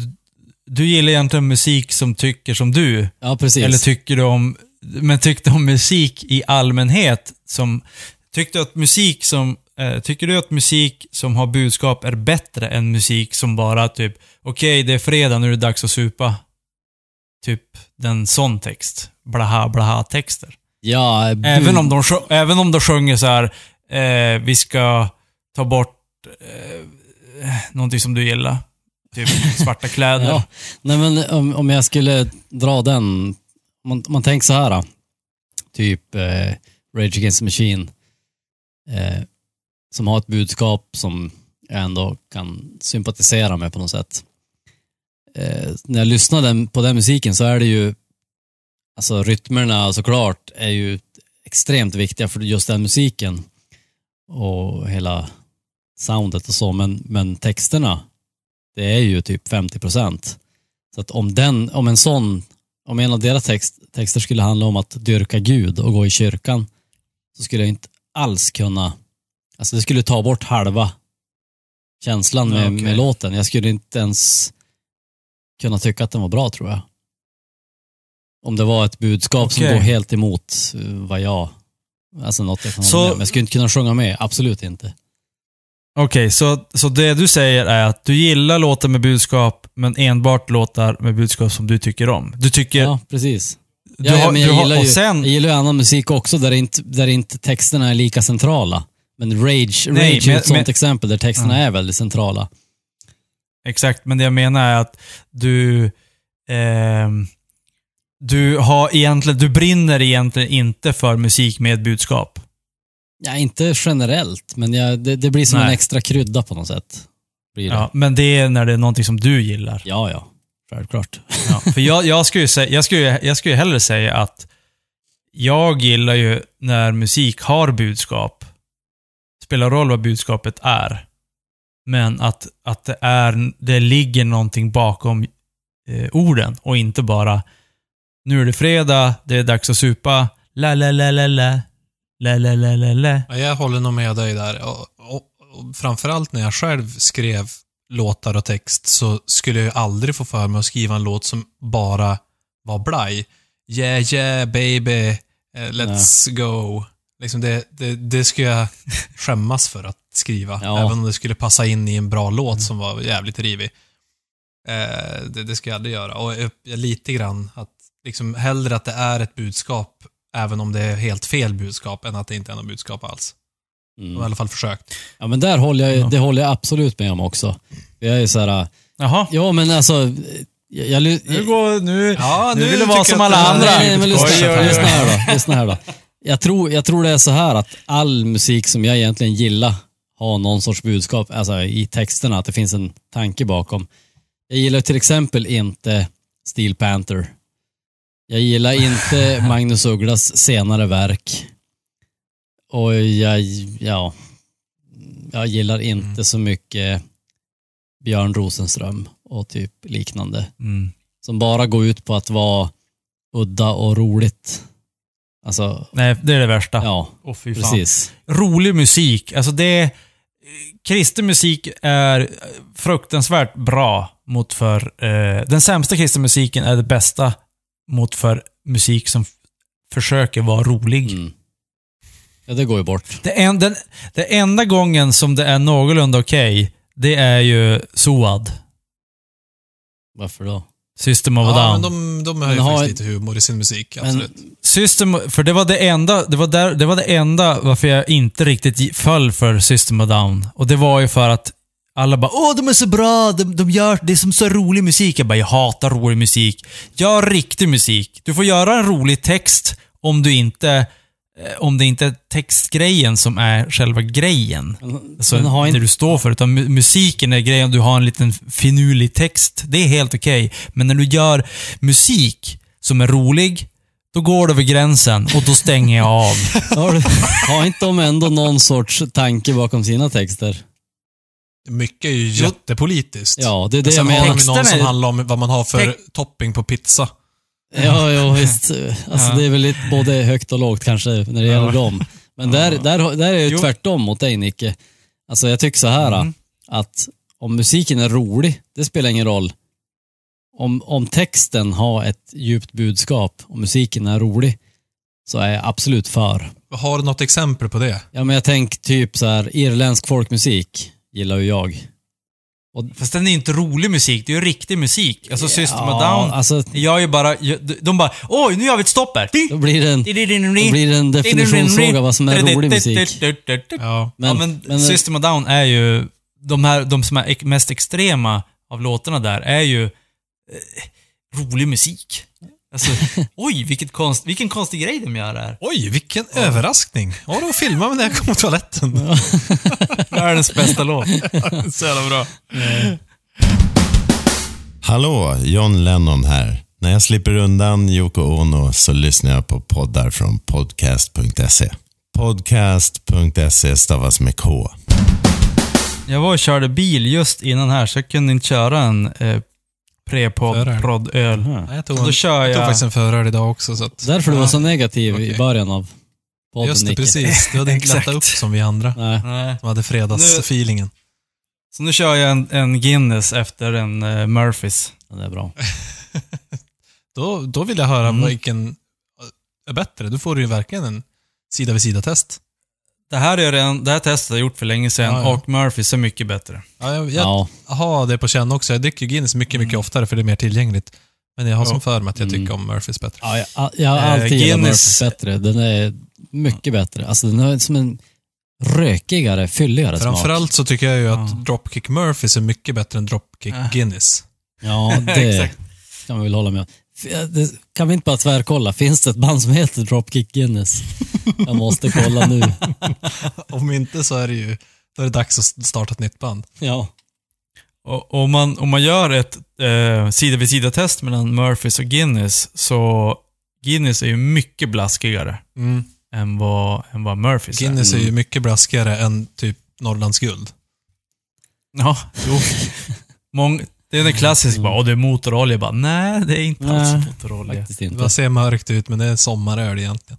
S1: du gillar egentligen musik som tycker som du.
S3: Ja, precis.
S1: Eller tycker du om, men tyckte om musik i allmänhet som, tyckte att musik som, eh, tycker du att musik som har budskap är bättre än musik som bara typ, okej det är fredag, nu är det dags att supa. Typ den sån text. Blaha blaha texter.
S3: ja,
S1: Även om de, även om de sjunger så här, eh, vi ska ta bort eh, någonting som du gillar. Typ svarta kläder.
S3: Ja, nej men om, om jag skulle dra den, man, om man tänker så här, typ eh, Rage Against the Machine, eh, som har ett budskap som jag ändå kan sympatisera med på något sätt. Eh, när jag lyssnar på den musiken så är det ju, alltså rytmerna såklart är ju extremt viktiga för just den musiken och hela soundet och så, men, men texterna det är ju typ 50 procent. Så att om, den, om en sån, om en av deras text, texter skulle handla om att dyrka Gud och gå i kyrkan, så skulle jag inte alls kunna, alltså det skulle ta bort halva känslan med,
S1: okej.
S3: med låten. Jag skulle inte ens kunna tycka att den var bra tror jag. Om det var ett budskap som
S1: Okej.
S3: går helt emot eh, vad jag, alltså något jag kan
S1: Så-
S3: med om. Jag skulle inte kunna sjunga med, absolut inte.
S1: Okej, så, så det du säger är att du gillar låtar med budskap, men enbart låtar med budskap som du tycker om. Du tycker...
S3: Ja, precis.
S1: du
S3: Ja, ja, men jag gillar, ju,
S1: sen-
S3: jag gillar ju annan musik också där inte, där inte texterna är lika centrala. Men Rage,
S1: Nej,
S3: Rage
S1: men-
S3: är ett sånt
S1: men-
S3: exempel där texterna
S1: Ja.
S3: är väldigt centrala.
S1: Exakt, men det jag menar är att du... ehm, du har egentligen... Du brinner egentligen inte för musik med budskap.
S3: Ja, inte generellt, men jag, det, det blir som en
S1: Nej.
S3: extra krydda på något sätt. Blir det.
S1: Ja, men det är när det är någonting som du gillar.
S3: ja, ja. Självklart.
S1: Ja, för jag, jag, skulle ju säga, jag, skulle, jag skulle ju hellre säga att jag gillar ju när musik har budskap. Spelar roll vad budskapet är. Men att, att det, är, det ligger någonting bakom eh, orden och inte bara nu är det fredag, det är dags att supa, la la la la la, la la la la la.
S2: Ja, jag håller nog med dig där. Och, och, och framförallt när jag själv skrev låtar och text så skulle jag ju aldrig få för mig att skriva en låt som bara var blaj. Yeah, yeah, baby, eh, let's go. Liksom det, det, det skulle jag skämmas för att skriva.
S3: Ja.
S2: Även om det skulle passa in i en bra låt som var jävligt rivig. Eh, det, det ska jag aldrig göra. Och jag, jag, lite grann att, liksom hellre att det är ett budskap, även om det är helt fel budskap, än att det inte är något budskap alls. De har i
S3: Mm.
S2: alla fall försökt.
S3: Ja, men där håller jag,
S1: Ja.
S3: det håller jag absolut med om också. Jag är så här,
S1: Jaha.
S3: ja men alltså, jag, jag,
S1: Nu, går, nu,
S2: Ja,
S1: nu
S2: nu
S1: vill du vara som alla andra.
S3: Nej, nej, men lyssna,
S1: Oj, oj, oj.
S3: lyssna här då. Lyssna här då. Jag tror, jag tror det är så här att all musik som jag egentligen gillar har någon sorts budskap, alltså i texterna, att det finns en tanke bakom. Jag gillar till exempel inte Steel Panther. Jag gillar inte Magnus Ugglas senare verk. Och jag, ja, jag gillar inte så mycket Björn Rosenström och typ liknande.
S1: Mm.
S3: Som bara går ut på att vara udda och roligt. Alltså,
S1: Nej, det är det värsta.
S3: ja,
S1: fan.
S3: precis.
S1: Rolig musik. Alltså det... Kristen musik är fruktansvärt bra mot för... Eh, den sämsta kristen musiken är det bästa mot för musik som försöker vara rolig.
S3: Mm. Ja, det går ju bort.
S1: Det, en, den, det enda gången som det är någorlunda okej, det är ju Soad.
S3: Varför då?
S1: System of a
S2: Ja,
S1: Down.
S2: men de, de har
S3: Men
S2: ju
S3: har-
S2: faktiskt lite humor i sin musik,
S3: Men,
S2: absolut.
S1: System, för det var det enda, det var, där, det var det enda varför jag inte riktigt gi- föll för System of a Down. Och det var ju för att alla bara åh de är så bra, de, de gör, det är som så rolig musik. Jag bara, jag hatar rolig musik. Gör riktig musik. Du får göra en rolig text om du inte, om det inte är textgrejen som är själva grejen. Alltså,
S3: har
S1: det
S3: inte,
S1: du står för. Utan mu- musiken är grejen, du har en liten finurlig text. Det är helt okej. Men när du gör musik som är rolig, då går det över gränsen och då stänger jag av.
S3: har, du- har inte de ändå någon sorts tanke bakom sina texter?
S2: Mycket är ju jättepolitiskt.
S3: Ja, det är det
S2: Sen
S3: jag
S2: har
S3: menar.
S2: de ju någon som handlar om vad man har för topping på pizza.
S3: Ja, ja visst. Alltså,
S1: Ja.
S3: Det är väl lite både högt och lågt kanske när det gäller
S1: Ja.
S3: dem. Men där, där, där är det tvärtom mot dig Nicke. Alltså jag tycker så här
S1: Mm.
S3: att om musiken är rolig, det spelar ingen roll. Om, om texten har ett djupt budskap och musiken är rolig, så är jag absolut för.
S2: Har du något exempel på det?
S3: Ja, men jag tänker typ så här, irländsk folkmusik gillar ju jag.
S1: Fast den är inte rolig musik, det är ju riktig musik. Alltså System of Down.
S3: alltså
S1: Jag är ju bara, de bara oj, nu gör vi ett stopp här.
S3: då blir det en, då blir det en definitionsfråga vad som är rolig musik.
S2: Ja.
S1: Men, ja, men, System of Down är ju, de här, de som är mest extrema av låtarna där är ju eh, rolig musik. Alltså, oj, vilket konst, vilken konstig grej de gör här.
S2: Oj, vilken överraskning. Ja, de filmar mig när jag kom på toaletten.
S1: Världens bästa låt.
S2: Så jävla bra.
S5: Hallå, John Lennon här. När jag slipper undan Yoko Ono så lyssnar jag på poddar från podcast.se. Podcast.se stavas med K.
S1: Jag var och körde bil just innan här, så jag kunde inte köra en eh,
S2: Förare.
S1: pre-podd-öl.
S2: Nej, jag tog,
S1: Då
S2: en,
S1: kör
S2: jag tog
S1: jag...
S2: faktiskt en förare idag också. Så att,
S3: Därför du var så negativ i
S2: Okej.
S3: början av podden
S2: Just det,
S3: Nicke.
S2: precis. Du hade inte lättat upp som vi andra.
S3: Nej.
S1: Nej.
S2: De hade fredagsfeelingen.
S1: Så nu kör jag en, en Guinness efter en eh, Murphys.
S3: Ja, det är bra.
S2: Då, då vill jag höra
S1: Mm.
S2: vilken är bättre. Du får ju verkligen en sida vid sida-test.
S1: Det här, är redan, det här testet har jag gjort för länge sedan
S2: Ja, ja.
S1: och Murphys är mycket bättre.
S2: Ja, jag, jag
S3: Ja.
S2: har det på känn också. Jag dricker Guinness mycket, mycket
S1: Mm.
S2: oftare för det är mer tillgängligt. Men jag har som för mig att jag tycker
S3: Mm.
S2: om Murphys bättre.
S3: Ja, jag, jag har
S1: Eh,
S3: alltid gillat
S1: Guinness-
S3: Murphys bättre. Den är mycket bättre. Alltså den är som en rökigare, fylligare smak.
S2: Framförallt så tycker jag ju
S1: Ja.
S2: att Dropkick Murphys är mycket bättre än Dropkick
S1: Ja.
S2: Guinness.
S3: Ja, det
S1: Exakt.
S3: kan man väl hålla med om. Kan vi inte bara tvärkolla? Finns det ett band som heter Dropkick Guinness? Jag måste kolla nu.
S2: Om inte så är det ju då är det dags att starta ett nytt band.
S3: Ja.
S1: Och, om, man, om man gör ett eh, sida vid sida-test mellan Murphys och Guinness, så Guinness är ju mycket blaskigare än vad, än vad Murphys
S2: Guinness är
S3: Mm.
S2: ju mycket blaskigare än typ Norrlands guld.
S1: är. Ja, jo. Mång, det är en klassisk bara, åh det är motorolja. Bara, nej, det är inte alls
S3: Nej,
S1: motorolja.
S3: Faktiskt
S2: Det
S3: inte.
S2: bara ser mörkt ut, men det är sommaröl egentligen.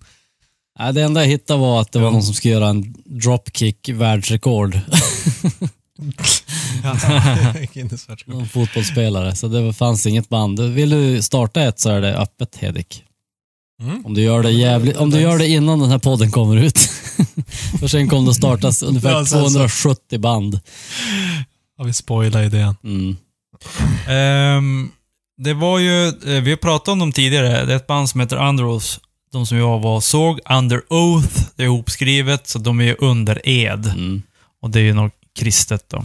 S3: Nej, det enda jag hittade var att det var någon som skulle göra en dropkick världsrekord. Någon fotbollsspelare. Så det fanns inget band. Vill du starta ett så är det öppet Hedik.
S2: Mm.
S3: Om du gör det jävligt, om du gör det innan den här podden kommer ut. För sen kommer det startas ungefär
S2: Ja, sen så-
S3: 270 band.
S2: Har vi spoilat idén?
S3: Mm.
S1: Ehm, det var ju, eh, vi har pratat om dem tidigare, det är ett band som heter Underoath. De som jag var och såg, Under Oath, det är ihopskrivet, så de är ju under ed.
S3: Mm.
S1: Och det är ju något kristet då.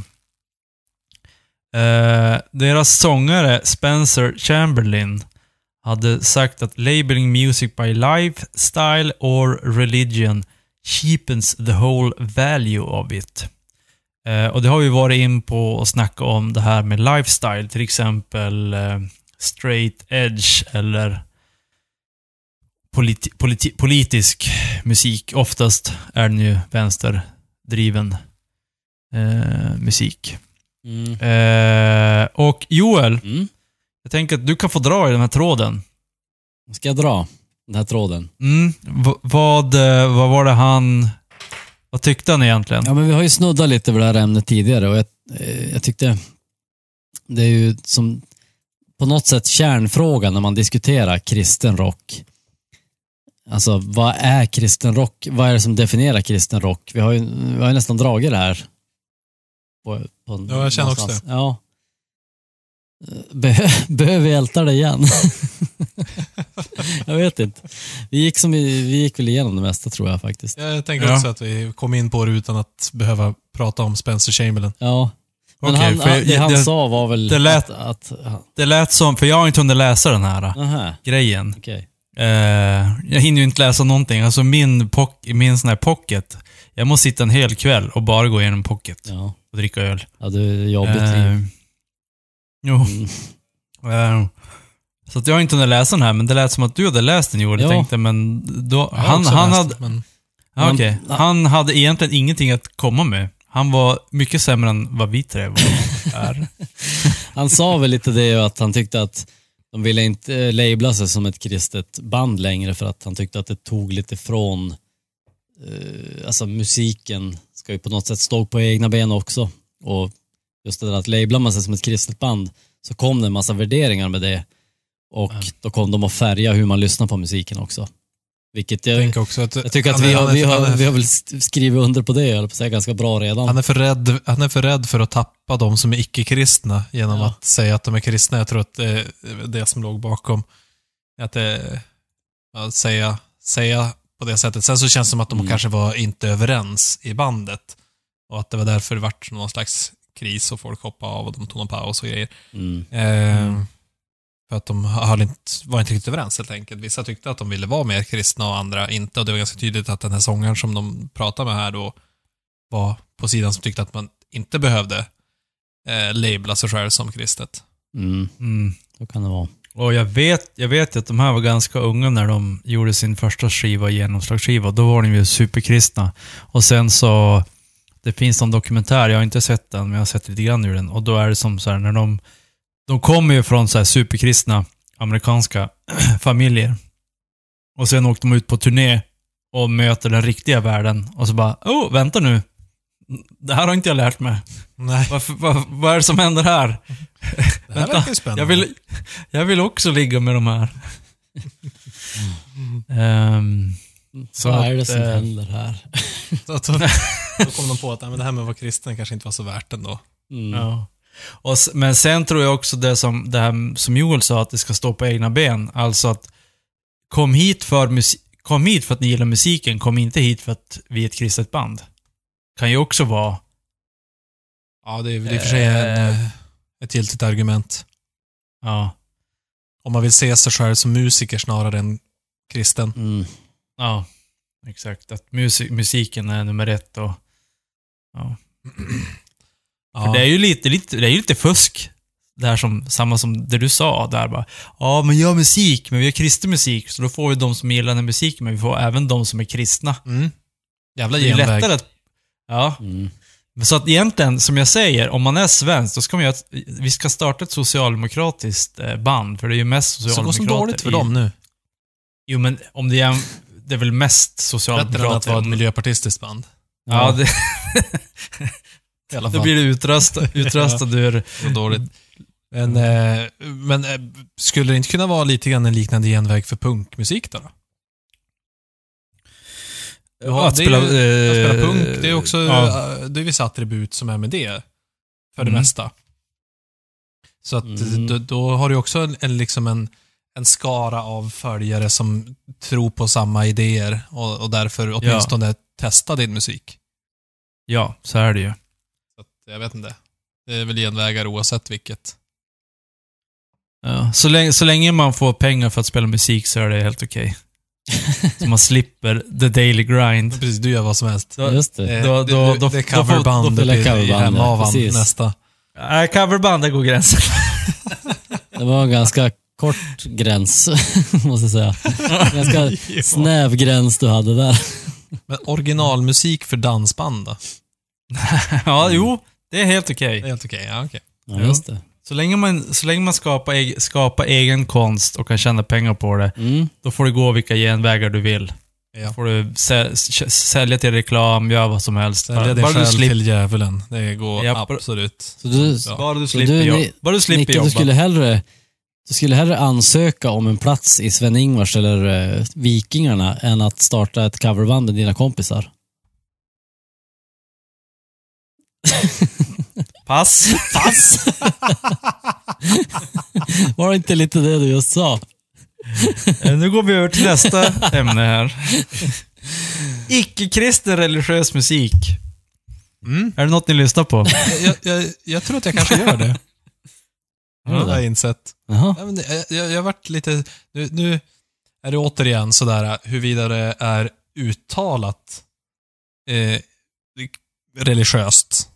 S1: Eh, deras sångare, Spencer Chamberlain, hade sagt att labeling music by lifestyle or religion cheapens the whole value of it. Eh, och det har vi varit in på och snacka om det här med lifestyle, till exempel eh, straight edge eller politi politi politisk musik. Oftast är den ju vänsterdriven eh, musik.
S3: Mm.
S1: Eh, och Joel,
S3: Mm.
S1: jag tänker att du kan få dra i den här tråden.
S3: Ska jag dra den här tråden?
S1: Mm, vad, eh, vad var det han... Vad tyckte han egentligen?
S3: Ja, men vi har ju snuddat lite vid det här ämnet tidigare och jag, eh, jag tyckte det är ju som på något sätt kärnfrågan när man diskuterar kristen rock. Alltså, vad är kristen rock? Vad är det som definierar kristen rock? Vi har ju, vi har ju nästan dragit det här. På, på
S2: Ja, jag känner också
S3: någonstans. Ja. Be, behöver vi älta det igen? jag vet inte. Vi gick, som, i- vi gick väl igenom det mesta tror jag faktiskt.
S2: Jag tänker
S1: Ja.
S2: också att vi kom in på det utan att behöva prata om Spencer Chamberlain.
S3: Ja. Men
S1: Okej,
S3: han,
S1: för
S3: han, det han
S1: det-
S3: sa var väl
S1: det lät-
S3: att... att
S1: Det lät som, för jag har inte hunnit läsa den här eh,
S3: aha,
S1: grejen.
S3: okej.
S1: Eh, jag hinner ju inte läsa någonting. Alltså min, pock, min sån här pocket, jag måste sitta en hel kväll och bara gå igenom pocket
S3: Ja.
S1: och dricka öl.
S3: ja, det är jobbigt
S1: Eh. Jo.
S3: Mm.
S1: Så att jag har inte hunnit läsa den här, men det lät som att du hade läst den Joel. Jag
S3: Ja.
S1: tänkte, men då,
S2: Jag
S1: han, han,
S2: läst
S1: hade,
S2: men
S1: okej. han hade egentligen ingenting att komma med. Han var mycket sämre än vad vi tre var, är.
S3: Han sa väl lite det att han tyckte att de ville inte eh, labla sig som ett kristet band längre för att han tyckte att det tog lite från eh, alltså musiken ska ju på något sätt stå på egna ben också. Och just det där att labla man sig som ett kristet band så kom det en massa värderingar med det. Och då kom de att färga hur man lyssnar på musiken också. Vilket
S2: jag
S3: jag,
S2: att...
S3: jag tycker att
S2: han är-
S3: vi har, vi, har, vi har väl skrivit under på det, höll på säga, ganska bra redan.
S2: Han är, för rädd, han är för rädd för att tappa de som är icke-kristna genom
S3: Ja.
S2: att säga att de är kristna. Jag tror att det är det som låg bakom. Att det, att säga, säga på det sättet. Sen så känns det som att de
S3: Mm.
S2: kanske var inte överens i bandet. Och att det var därför det vart någon slags kris och folk hoppade av och de tog en paus och grejer.
S3: Mm.
S2: Eh, För att de höll inte, var inte riktigt överens helt enkelt. Vissa tyckte att de ville vara mer kristna och andra inte. Och det var ganska tydligt att den här sångaren som de pratade med här då var på sidan som tyckte att man inte behövde eh, labla sig själv som kristet.
S3: Mm.
S1: Mm.
S3: Så kan det vara.
S1: Och jag vet, jag vet ju att de här var ganska unga när de gjorde sin första skiva, genomslagsskiva. Då var de ju superkristna. Och sen så, det finns någon dokumentär, jag har inte sett den, men jag har sett lite grann ur den. Och då är det som så här, när de, de kommer ju från så här superkristna amerikanska familjer. Och sen åkte de ut på turné och möter den riktiga världen. Och så bara, oh, vänta nu. Det här har inte jag lärt mig.
S2: Nej,
S1: Varför, vad, vad är det som händer här?
S2: det här verkar spännande.
S1: Jag vill, jag vill också ligga med de här. Ehm, så
S3: Vad är det
S1: att,
S3: som
S1: eh,
S3: händer här?
S2: Så att då, kom de på att men det här med att vara kristen kanske inte var så värt ändå.
S3: Mm.
S1: Ja. Och, men sen tror jag också det som, det här som Joel sa, att det ska stå på egna ben. Alltså att kom hit för, kom hit för att ni gillar musiken, kom inte hit för att vi är ett kristet band. Kan ju också vara...
S2: Ja, det är det är i och för sig en,
S1: Eh.
S2: eh, ett giltigt argument.
S1: Ja.
S2: Om man vill se sig själv som musiker snarare än kristen.
S3: Mm.
S1: Ja, exakt. Att musik, musiken är nummer ett och... Ja.
S2: Ja.
S1: För det är ju lite, lite, det är ju lite fusk. Det här som, samma som det du sa där bara. Ja, men gör musik, men vi gör kristen musik. Så då får vi de som gillar den musiken, men vi får även de som är kristna.
S2: Mm. Jävla
S1: Det är
S2: genväg.
S1: lättare att... Ja.
S3: Mm.
S1: Så att egentligen, som jag säger, om man är svensk, då ska man göra ett, Vi ska starta ett socialdemokratiskt eh, band, för det är ju mest
S2: Så går
S1: socialdemokrater
S2: som dåligt för
S1: i-
S2: dem nu.
S1: Jo, men om det är... Det är väl mest socialdemokrater.
S2: att vara ett miljöpartistiskt band.
S1: Ja, det,
S2: I alla
S1: då
S2: fall.
S1: blir det utröstad, utröstad ur...
S2: så dåligt. Men, eh, men eh, skulle det inte kunna vara lite grann en liknande genväg för punkmusik då? då? Du har-
S1: att
S2: det är
S1: spela,
S2: ju- Att spela
S1: eh,
S2: punk, det är också
S1: ja.
S2: eh, det är vissa attribut som är med det. För det
S1: Mm.
S2: mesta. Så att
S3: Mm.
S2: då, då har du också en, en, liksom en, en skara av följare som tror på samma idéer och, och därför åtminstone testa din musik.
S1: Ja, så är det ju.
S2: Så att, jag vet inte. Det är väl genvägar oavsett vilket.
S1: Ja, så, länge, så länge man får pengar för att spela musik så är det helt okej. så man slipper the daily grind.
S2: Precis, du gör vad som helst.
S1: Då,
S3: Just det.
S2: Eh,
S1: Då-
S2: det-
S1: då- då-
S2: det är
S1: då
S2: coverband
S3: då
S2: uppe i-
S3: coverband,
S2: i
S3: ja,
S2: nästa.
S1: Nej, coverband, där går gränsen.
S3: Det var en ganska kort gräns, måste jag säga. Ganska snäv gräns du hade där.
S2: Men originalmusik för dansband då?
S1: ja, jo, det är helt okej.
S2: Det är helt okej, ja okej.
S3: Ja, just det.
S1: Så länge man, så länge man skapar, eg, skapar egen konst och kan tjäna pengar på det,
S3: Mm.
S1: då får du gå vilka genvägar du vill.
S2: Ja.
S1: Då får du sä, sälja till reklam, göra vad som helst.
S2: Sälja din
S1: bara, du
S2: själ
S1: slipper,
S2: till djävulen. Det går
S1: Ja, bara-
S2: absolut.
S3: Så du,
S2: Ja.
S1: bara du
S3: Så
S1: slipper,
S3: du,
S1: jobb,
S3: Ni-
S1: bara du slipper
S3: Nicke,
S1: jobba.
S3: du skulle hellre du skulle hellre ansöka om en plats i Sven-Ingvars eller eh, Vikingarna än att starta ett coverband med dina kompisar.
S1: Pass.
S3: Pass! Var det inte lite det du just sa?
S1: Eh, nu går vi över till nästa ämne här. Icke-kristen religiös musik.
S2: Mm.
S1: Är det något ni lyssnar på?
S2: Jag, jag, jag tror att jag kanske gör det. Det? har jag insett.
S3: Jaha.
S2: Ja, men det- jag, jag, jag varit lite... Nu, nu är det återigen sådär huruvida det är uttalat eh, religiöst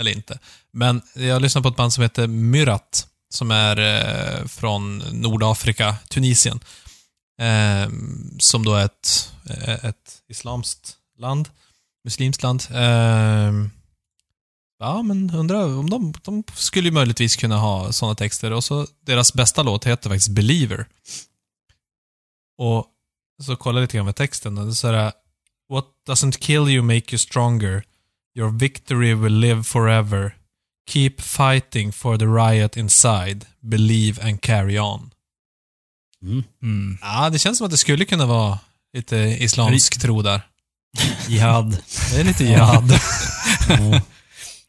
S2: eller inte. Men jag lyssnar på ett band som heter Myrat, som är eh, från Nordafrika, Tunisien. Eh, som då är ett, eh, ett islamskt land, muslimskt land. Eh, Ja, men undrar om de, de skulle ju möjligtvis kunna ha sådana texter. Och så deras bästa låt heter faktiskt Believer. Och så kollar jag lite grann med texten och det är så här, What doesn't kill you make you stronger. Your victory will live forever. Keep fighting for the riot inside. Believe and carry on.
S3: Mm.
S1: Mm.
S2: Ja, det känns som att det skulle kunna vara lite islamsk tro där.
S1: Jihad.
S2: Det är lite jihad.
S3: Ja.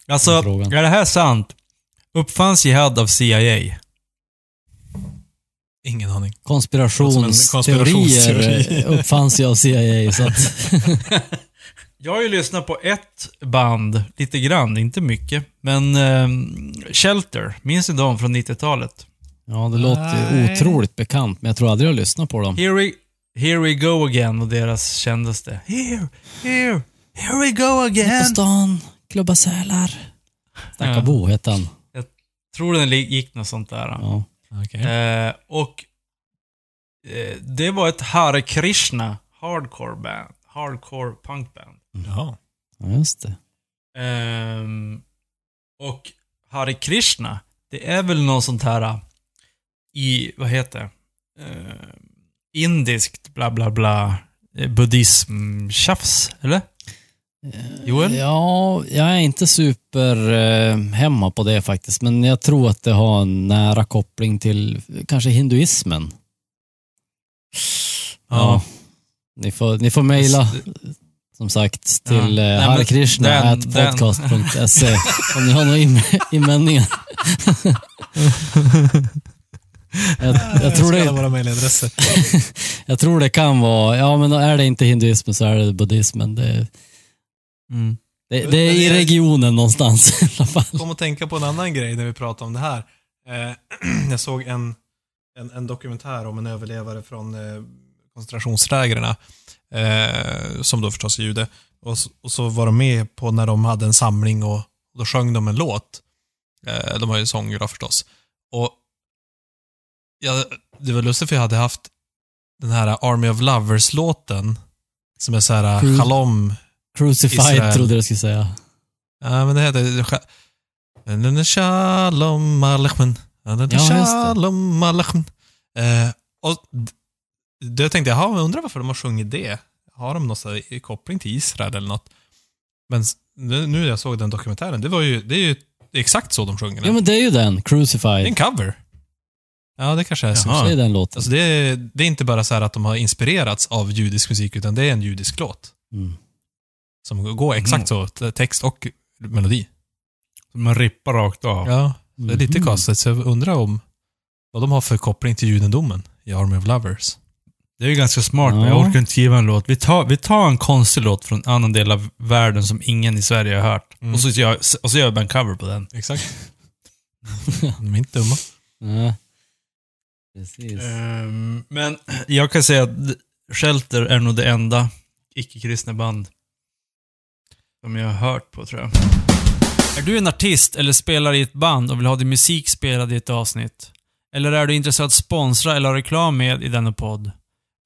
S1: Alltså, är det här sant? Uppfanns Jihad av CIA?
S2: Ingen aning.
S3: Konspirationsteorier
S2: konspirationsteori.
S3: uppfanns ju av CIA. Så att,
S1: Jag har ju lyssnat på ett band, lite grann, inte mycket. Men ehm, Shelter, minns ni dem från 90-talet?
S3: ja, det låter
S2: Nej.
S3: otroligt bekant, men jag tror aldrig jag har lyssnat på dem.
S1: Here we, here we go again och deras kändaste. Here, here, here we go
S3: På
S1: again.
S3: stan, klubba sälar. Snacka
S1: Ja.
S3: bo hette han.
S1: Tror den gick något sånt där.
S3: Ja.
S2: Okej.
S1: Eh, och eh, det var ett Hare Krishna hardcore band. Hardcore punk band.
S2: Ja.
S3: just det.
S1: Ehm, och Hare Krishna, det är väl något sånt här äh, i, vad heter det? Ehm, indiskt bla bla bla eh, buddhism-tjafs, eller? Joel?
S3: Ja, jag är inte super eh, hemma på det faktiskt, men jag tror att det har en nära koppling till kanske hinduismen. Ja. Ni får, ni får mejla, som sagt, till
S1: Ja.
S3: ja.
S1: Nej, men
S3: harekrishna
S1: den-
S3: at podcast.se om ni har några in- invändningar. jag, jag, tror det,
S2: våra mejladresser.
S3: jag tror det kan vara, ja men är det inte hinduismen så är det buddhismen. Det,
S1: Mm.
S3: det, det är i regionen någonstans i alla fall.
S2: kom att tänka på en annan grej när vi pratade om det här. Eh, jag såg en, en, en dokumentär om en överlevare från eh, koncentrationslägren, eh, som då förstås är jude. Och, och så var de med på när de hade en samling och, och då sjöng de en låt. De har ju sånger då förstås. Och ja, det var lustigt för jag hade haft den här Army of Lovers-låten som är så här. Shalom
S3: Crucified
S2: Israel.
S3: trodde jag skulle säga.
S2: Ja, men det heter... Shalom
S3: det.
S2: Shalom Alechmen. Eh, och då tänkte jag, jag undrar varför de har sjungit det. Har de någon så koppling till Israel eller något? Men nu när jag såg den dokumentären, det var ju, det är ju exakt så de sjunger den.
S3: Ja men det är ju den,
S2: Det är
S3: Crucified.
S2: en cover. Ja, det kanske är så.
S1: Jaha.
S3: Det är den låten.
S2: Alltså det, är, det är inte bara så här att de har inspirerats av judisk musik, utan det är en judisk låt.
S3: Mm.
S2: Som går exakt så, t- text och melodi.
S1: Man rippar rakt av.
S2: Ja, det är lite
S3: Mhm.
S2: konstigt. Så jag undrar om vad de har för koppling till judendomen i Army of Lovers.
S1: Det är ju ganska smart, men
S3: Ja.
S1: jag orkar inte skriva en låt. Vi tar, vi tar en konstig låt från en annan del av världen som ingen i Sverige har hört.
S2: Mm.
S1: Och, så gör, och så gör vi en cover på den.
S2: Exakt. De är inte dumma.
S3: Nej. Precis.
S1: Ehm, men jag kan säga att Shelter är nog det enda icke-kristna band som jag har hört på, tror jag. Är du en artist eller spelar i ett band och vill ha din musik spelad i ett avsnitt? Eller är du intresserad att sponsra eller ha reklam med i denna podd?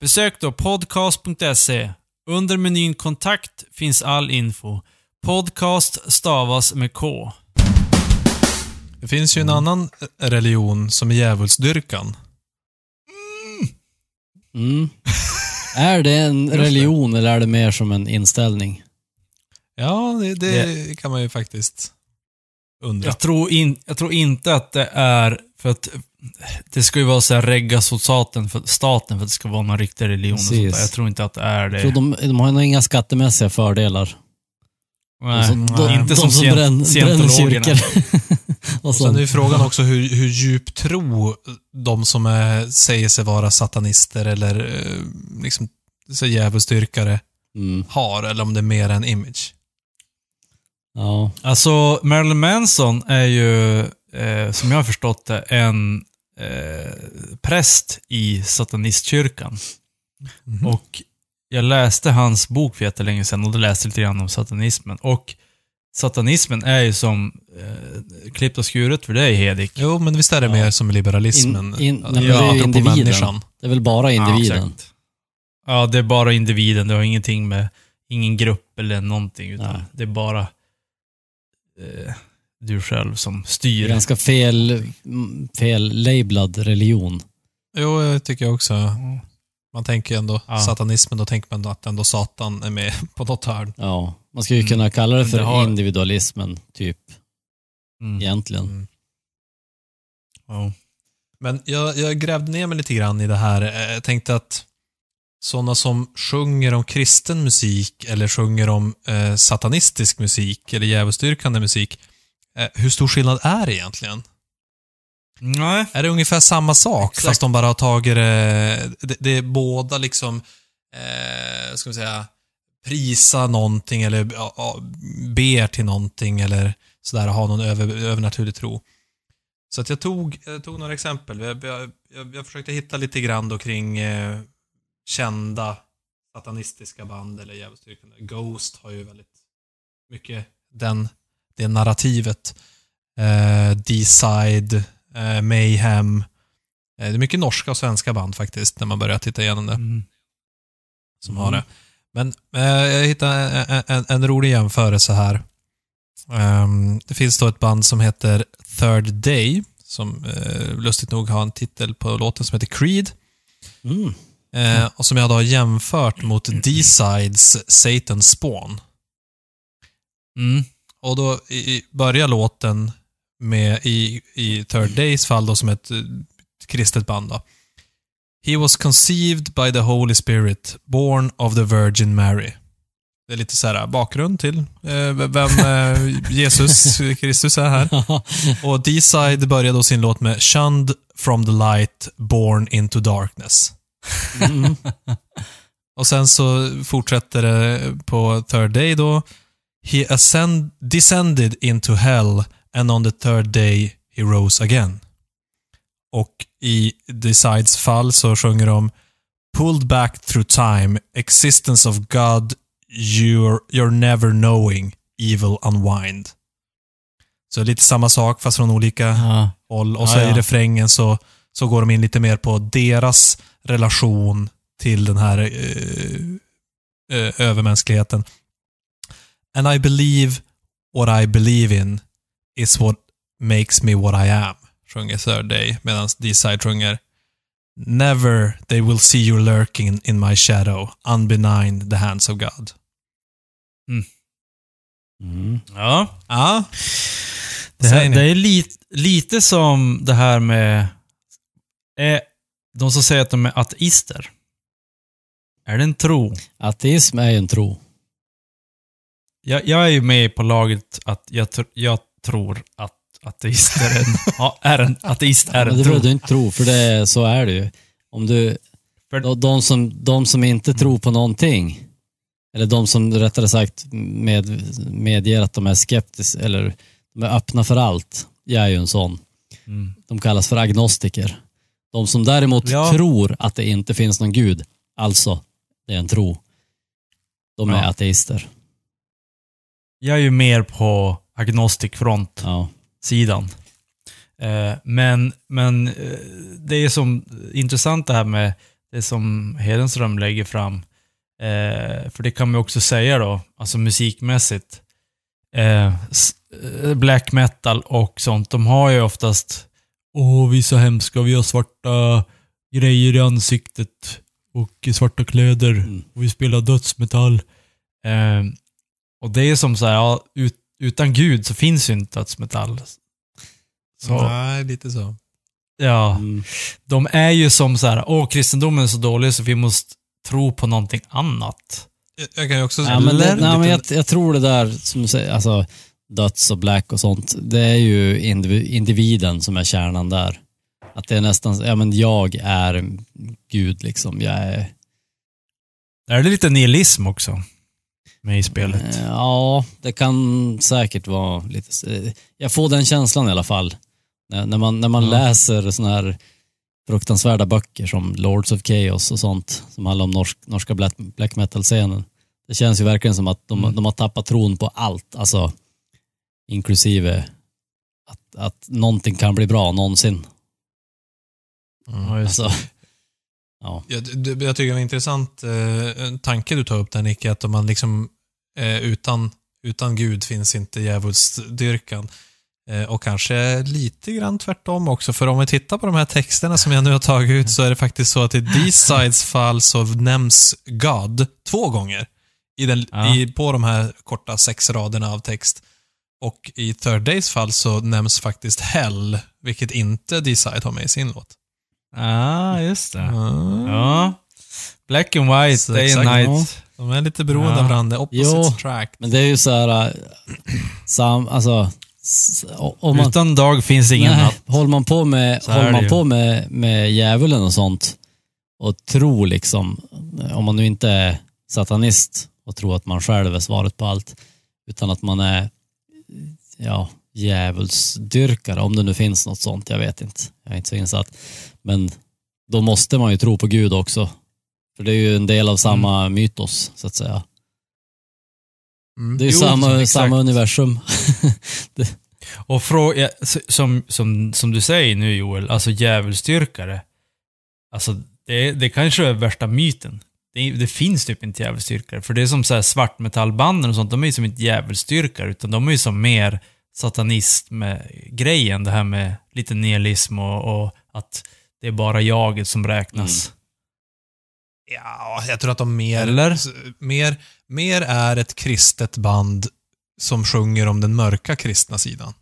S1: Besök då podcast.se. Under menyn kontakt finns all info. Podcast stavas med K.
S2: Det finns ju en annan religion som är djävulsdyrkan.
S3: Mm. Är det en religion eller är det mer som en inställning?
S2: Ja, det, det kan man ju faktiskt undra.
S1: Jag tror, in, jag tror inte att det är för att det ska ju vara så här reggas åt staten för, staten för att det ska vara någon riktig religion. Och sånt där. Jag tror inte att det är det.
S3: Jag tror de, de har nog inga skattemässiga fördelar.
S1: Nej,
S3: de, som- de,
S1: inte
S3: de
S1: som,
S3: som
S1: scientologerna.
S3: och
S2: sen är
S3: så.
S2: ju frågan också hur, hur djup tro de som är, säger sig vara satanister eller eh, liksom så djävulsdyrkare
S3: Mm.
S2: har, eller om det är mer en image.
S3: Ja.
S1: Alltså, Marilyn Manson är ju, eh, som jag har förstått det, en eh, präst i satanistkyrkan.
S2: Mhm.
S1: Och jag läste hans bok för jättelänge sedan och då läste lite grann om satanismen. Och satanismen är ju som eh, klippt och skuret för dig, Hedik.
S2: Jo, men visst är det
S3: Ja.
S2: mer som liberalismen?
S3: In- in- nej,
S1: men det är ju
S3: individen.
S2: människan.
S3: Det är väl bara individen?
S1: Ja, ja, det är bara individen. Det har ingenting med, ingen grupp eller någonting, utan
S3: Nej.
S1: det är bara eh, du själv som
S3: det
S1: styr.
S3: ganska fel, mm, fel labelad religion.
S2: Jo, jag tycker jag också. Man tänker ju ändå
S1: Ja.
S2: satanismen, då tänker man att ändå Satan är med på något hörn.
S3: Ja, man skulle ju kunna kalla det för
S1: det har-
S3: individualismen, typ,
S1: Mm.
S3: egentligen.
S2: Mm.
S1: Ja.
S2: Men jag, jag grävde ner mig lite grann i det här. Eh, Jag tänkte att sådana som sjunger om kristen musik eller sjunger om eh, satanistisk musik eller djävulsdyrkande musik, eh, hur stor skillnad är det egentligen?
S1: Nej.
S2: Är det ungefär samma sak,
S1: Exakt.
S2: fast de bara har tagit det, det, det är båda liksom, eh, ska vi säga, prisa någonting eller ja, ber till någonting eller sådär, ha någon över, övernaturlig tro. Så att jag tog, jag tog några exempel. Jag, jag, jag, jag försökte hitta lite grann då kring eh, kända satanistiska band eller djävulsdyrkande. Ghost har ju väldigt mycket den, det narrativet. Eh, D-side, eh, Mayhem. Eh, det är mycket norska och svenska band faktiskt, när man börjar titta igenom det,
S1: Mm.
S2: som har det. Men eh, jag hittade en, en, en rolig jämförelse här. Ehm, det finns då ett band som heter Third Day, som eh, lustigt nog har en titel på låten som heter Creed.
S3: Mm.
S2: Eh, och som jag då har jämfört mot D-Sides Satan Spawn.
S1: Mm.
S2: Och då i, börjar låten med, i, i Third Days fall då, som ett eh, kristet band då. He was conceived by the Holy Spirit, born of the Virgin Mary. Det är lite så här bakgrund till eh, vem eh, Jesus Kristus är här. Och D-side börjar då sin låt med Shunned from the light, born into darkness.
S3: Mm.
S2: Och sen så fortsätter det på third day då. He ascend, descended into hell and on the third day he rose again. Och i Decides fall så sjunger de Pulled back through time, existence of God, you're, you're never knowing, evil unwind. Så lite samma sak fast från olika
S3: Ja.
S2: håll. Och
S1: Ja,
S2: så
S1: ja.
S2: i refrängen så, så går de in lite mer på deras relation till den här eh, eh, övermänskligheten. And I believe what I believe in is what makes me what I am, sjunger Third Day, medan D-Side sjunger Never they will see you lurking in my shadow, unbenign the hands of God.
S3: Mm.
S1: Ja.
S2: Ja,
S1: Det, här, det är lit, lite som det här med är de som säger att de är ateister. Är det en tro?
S3: Ateism är ju en tro.
S1: Jag, jag är ju med på laget att jag, tr- jag tror att ateister är en, ja, är en ateist är en
S3: det
S1: tro.
S3: behöver du inte tro, för det, så är det ju. Om du,
S1: För-
S3: de, de, som, de som inte tror på någonting, eller de som rättare sagt med, medger att de är skeptiska, eller de är öppna för allt. Jag är ju en sån.
S1: Mm.
S3: De kallas för agnostiker. De som däremot
S1: Ja.
S3: tror att det inte finns någon gud, alltså det är en tro, de är
S1: Ja.
S3: ateister.
S1: Jag är ju mer på agnostic front.
S3: Ja.
S1: sidan. Eh, men men eh, det är som intressant det här med det som Hedenström lägger fram. Eh, för det kan man också säga då, alltså musikmässigt. Black metal och sånt, de har ju oftast Åh, vi är så hemska, vi har svarta grejer i ansiktet och svarta kläder
S3: Mm.
S1: och vi spelar dödsmetall. Eh, och det är som så här, ja, ut, utan Gud så finns ju inte dödsmetall. Så,
S2: Nej, lite så.
S1: ja,
S3: Mm.
S1: de är ju som så här, åh, kristendomen är så dålig så vi måste tro på någonting annat.
S2: Jag- Jag kan ju också...
S3: Ja, men det, nej, men jag, jag tror det där, som du säger, alltså döds och black och sånt, det är ju indiv- individen som är kärnan där. Att det är nästan, ja men jag är Gud liksom. Jag är,
S1: Är det lite nihilism också? Med i spelet?
S3: Eh, Ja, det kan säkert vara lite... eh, Jag får den känslan i alla fall. När, man, när man
S1: Ja.
S3: läser såna här fruktansvärda böcker som Lords of Chaos och sånt, som handlar om norsk, norska black, black metal-scenen. Det känns ju verkligen som att de,
S1: Mm.
S3: de har tappat tron på allt, alltså inklusive att, att någonting kan bli bra någonsin.
S1: Det.
S3: Alltså, ja.
S2: Jag, jag tycker det var intressant eh, en tanke du tar upp där Nicke, att om man liksom eh, utan, utan Gud finns inte djävulsdyrkan. Eh, och kanske lite grann tvärtom också, för om vi tittar på de här texterna som jag nu har tagit ut så är det faktiskt så att i D-sides fall så nämns God två gånger i den,
S1: Ja.
S2: i, på de här korta sex raderna av text. Och i Third Days fall så nämns faktiskt Hell, vilket inte D-side har med i sin låt.
S1: ah, just det.
S2: Mm.
S1: Ja. Black and white,
S2: Så
S1: day and night.
S2: De är lite beroende
S1: Ja.
S2: av varandra. Opposites
S3: Jo.
S2: track.
S3: Men det är ju så här, äh, sam, alltså, om man,
S1: Utan dag finns ingen
S3: Nej,
S1: natt.
S3: håller man på med,
S1: Så
S3: håller man på med, med djävulen och sånt och tror liksom, om man nu inte är satanist och tror att man själv är svaret på allt, utan att man är ja, djävulsdyrkare, om det nu finns något sånt, jag vet inte. Jag är inte så insatt. Men då måste man ju tro på Gud också. För det är ju en del av samma mytos, så att säga.
S2: Mm.
S3: Det är ju
S1: Jo,
S3: samma, samma universum.
S1: Och fråga, som, som, som du säger nu Joel, alltså djävulsdyrkare. Alltså det, det kanske är värsta myten. Det, det finns typ inte djävulsdyrkare. För det är som så här svartmetallbanden och sånt, de är ju som inte djävulsdyrkare, utan de är ju som mer satanist med grejen, det här med lite nihilism och, och att det är bara jaget som räknas.
S2: Ja, jag tror att de mer,
S1: Eller?
S2: mer, mer är ett kristet band som sjunger om den mörka kristna sidan.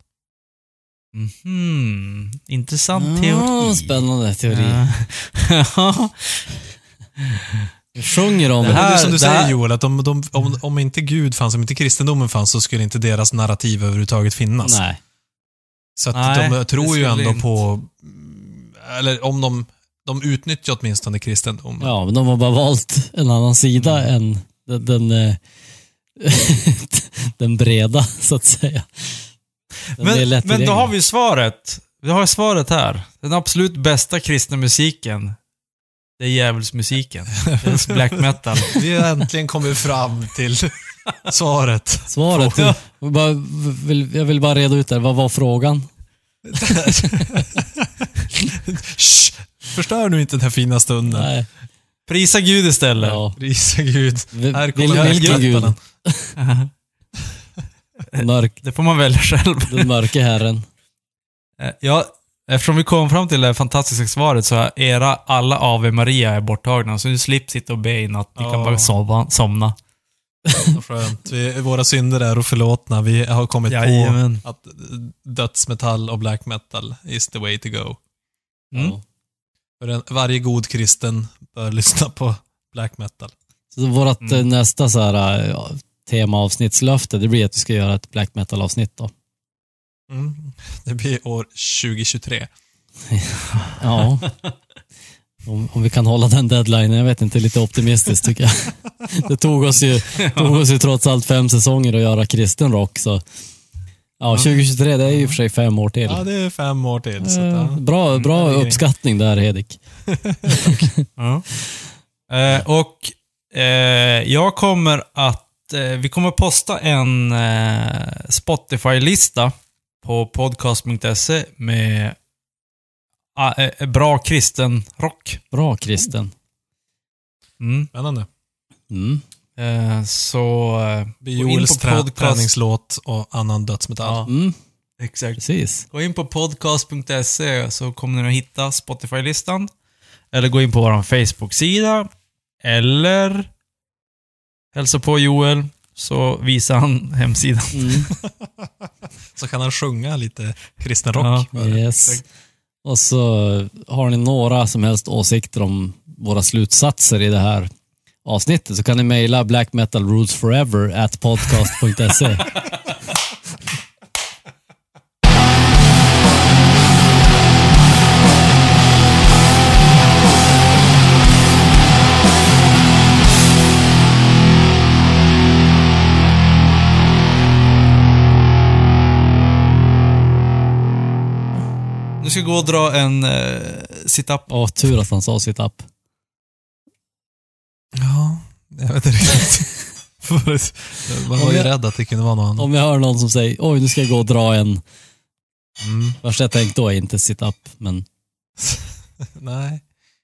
S1: Mhm, intressant teori.
S3: spännande teori.
S1: Ja.
S3: Sjunger om
S1: Det
S2: Det,
S1: här-
S2: är som du
S1: det
S2: säger Joel, att om, de, om, om inte Gud fanns, om inte kristendomen fanns, så skulle inte deras narrativ överhuvudtaget finnas.
S3: Nej.
S2: Så att
S1: Nej,
S2: de
S1: det
S2: tror ju ändå
S1: inte.
S2: på, eller om de, de utnyttjar åtminstone kristendomen.
S3: Ja, men de har bara valt en annan sida än den, den, eh, den breda, så att säga. Den
S1: Men, men då har vi svaret. Vi har svaret här. Den absolut bästa kristna musiken, det är djävulsmusiken. Det är black metal.
S2: Vi har äntligen kommit fram till svaret.
S3: Svaret,
S1: Ja.
S3: jag, bara, vill, jag vill bara reda ut det. Vad var frågan?
S2: Shh, förstör nu inte den här fina stunden.
S3: Nej.
S1: Prisa Gud istället.
S3: Ja.
S2: Prisa Gud.
S3: Vi-
S2: Här kommer
S3: vilken Gud?
S2: Gud.
S3: Mörk,
S1: Det får man välja själv.
S3: den mörke herren.
S1: Eh, Ja, eftersom vi kom fram till det fantastiska svaret så är era alla Ave Maria är borttagna, så ni slipper sitta och be i natt. Ni kan bara sova, somna.
S2: Så skönt. Vi, våra synder är förlåtna. Vi har kommit
S1: Jajamän.
S2: på att dödsmetall och black metal is the way to go.
S1: Mm.
S3: Ja.
S2: För en, varje god kristen bör lyssna på black metal.
S3: Så vårt
S1: Mm.
S3: eh, nästa så här, eh, ja, temaavsnittslöfte, det blir att vi ska göra ett black metal-avsnitt då.
S2: Mm. Det blir år 2023.
S3: Ja. Om, om vi kan hålla den deadlinen, jag vet inte, lite optimistiskt tycker jag. Det tog oss ju, tog oss ju trots allt fem säsonger att göra kristen rock, så Ja, 2023, det är ju för sig fem år till.
S2: Ja, det är fem år till. Så att,
S3: Eh,
S2: ja.
S3: Bra, bra
S2: det är grej.
S3: uppskattning där, Hedik.
S1: Ja. Eh, och eh, jag kommer att, eh, vi kommer posta en eh, Spotify-lista på podcast.se med ah, eh, bra kristen rock.
S3: Bra, Kristen.
S1: Mm.
S2: Spännande.
S3: Mm.
S1: Eh, så eh, gå in
S2: Joels
S1: på podcast.
S2: träningslåt och annan dödsmetall.
S1: Ja.
S3: Mm.
S1: Exakt.
S3: Precis.
S1: Gå in på podcast.se så kommer ni att hitta Spotify-listan. Eller gå in på vår Facebook-sida. Eller hälsa på Joel så visar han hemsidan.
S3: Mm.
S2: Så kan han sjunga lite kristen rock.
S1: Ja.
S3: Yes. Och så har ni några som helst åsikter om våra slutsatser i det här avsnittet så kan ni mejla blackmetalrulesforever at podcast.se.
S1: Nu ska jag gå och dra en uh, sit-up.
S3: Åh, tur att han sa sitt app.
S2: Ja, jag vet inte riktigt. Man var ju rädd att det kunde vara någon annan.
S3: Om jag hör någon som säger oj, nu ska jag gå och dra en.
S2: Mm.
S3: Första jag tänkte då är inte sit-up, men
S2: Nej,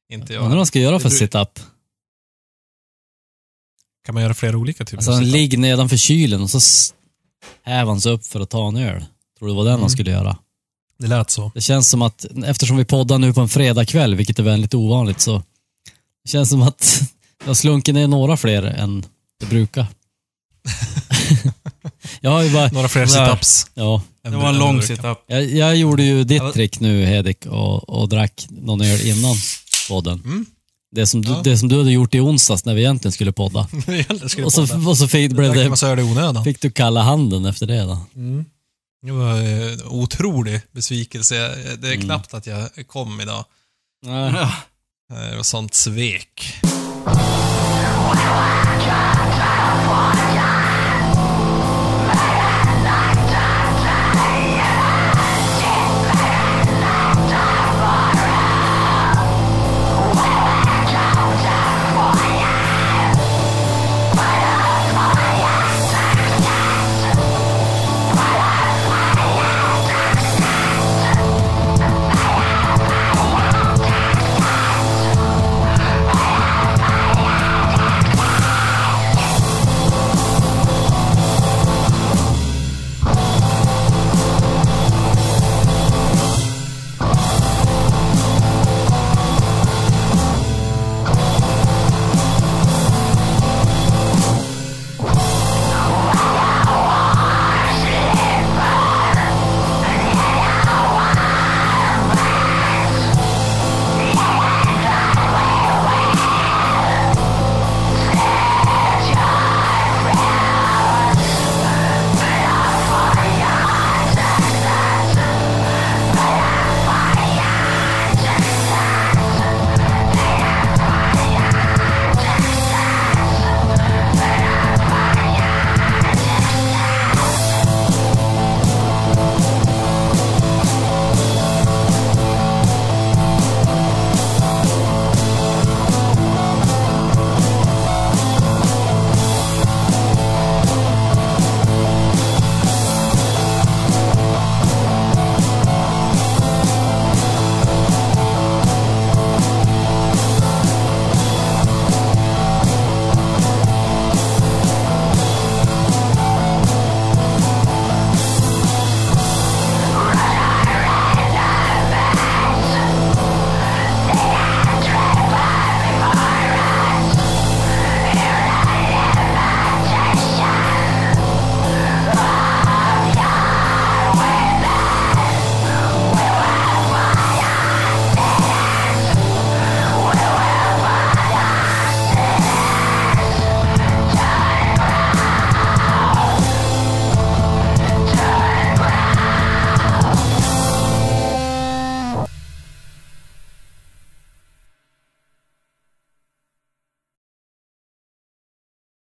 S2: inte
S3: undrar vad
S2: jag.
S3: man ska göra för
S2: Du-
S3: sit-up.
S2: Kan man göra flera olika typer
S3: Alltså
S2: av
S3: han
S2: sit-up?
S3: ligger nedanför kylen och så häver han sig upp för att ta en öl. Tror det var den han
S2: Mm.
S3: skulle göra.
S2: Det lät så.
S3: Det känns som att, eftersom vi poddar nu på en fredagkväll, vilket är väldigt ovanligt, så det känns som att jag slunker ner några fler än det brukar. jag har ju bara,
S2: Några fler sit-ups.
S3: ja,
S1: Det var en lång
S2: det
S1: sit-up.
S3: jag, jag gjorde ju ditt trick nu Hedik och, och drack någon öl innan podden.
S2: Mm.
S3: Det, som du,
S2: Ja.
S3: det som du hade gjort i onsdags när vi egentligen skulle podda.
S2: Det skulle
S3: Och så,
S2: podda.
S3: och så fick, blev det,
S2: onödan.
S3: fick du kalla handen efter det då.
S2: Mm. Det var en otrolig besvikelse. Det är
S3: mm.
S2: knappt att jag kom idag.
S3: Eh,
S2: det var sånt svek.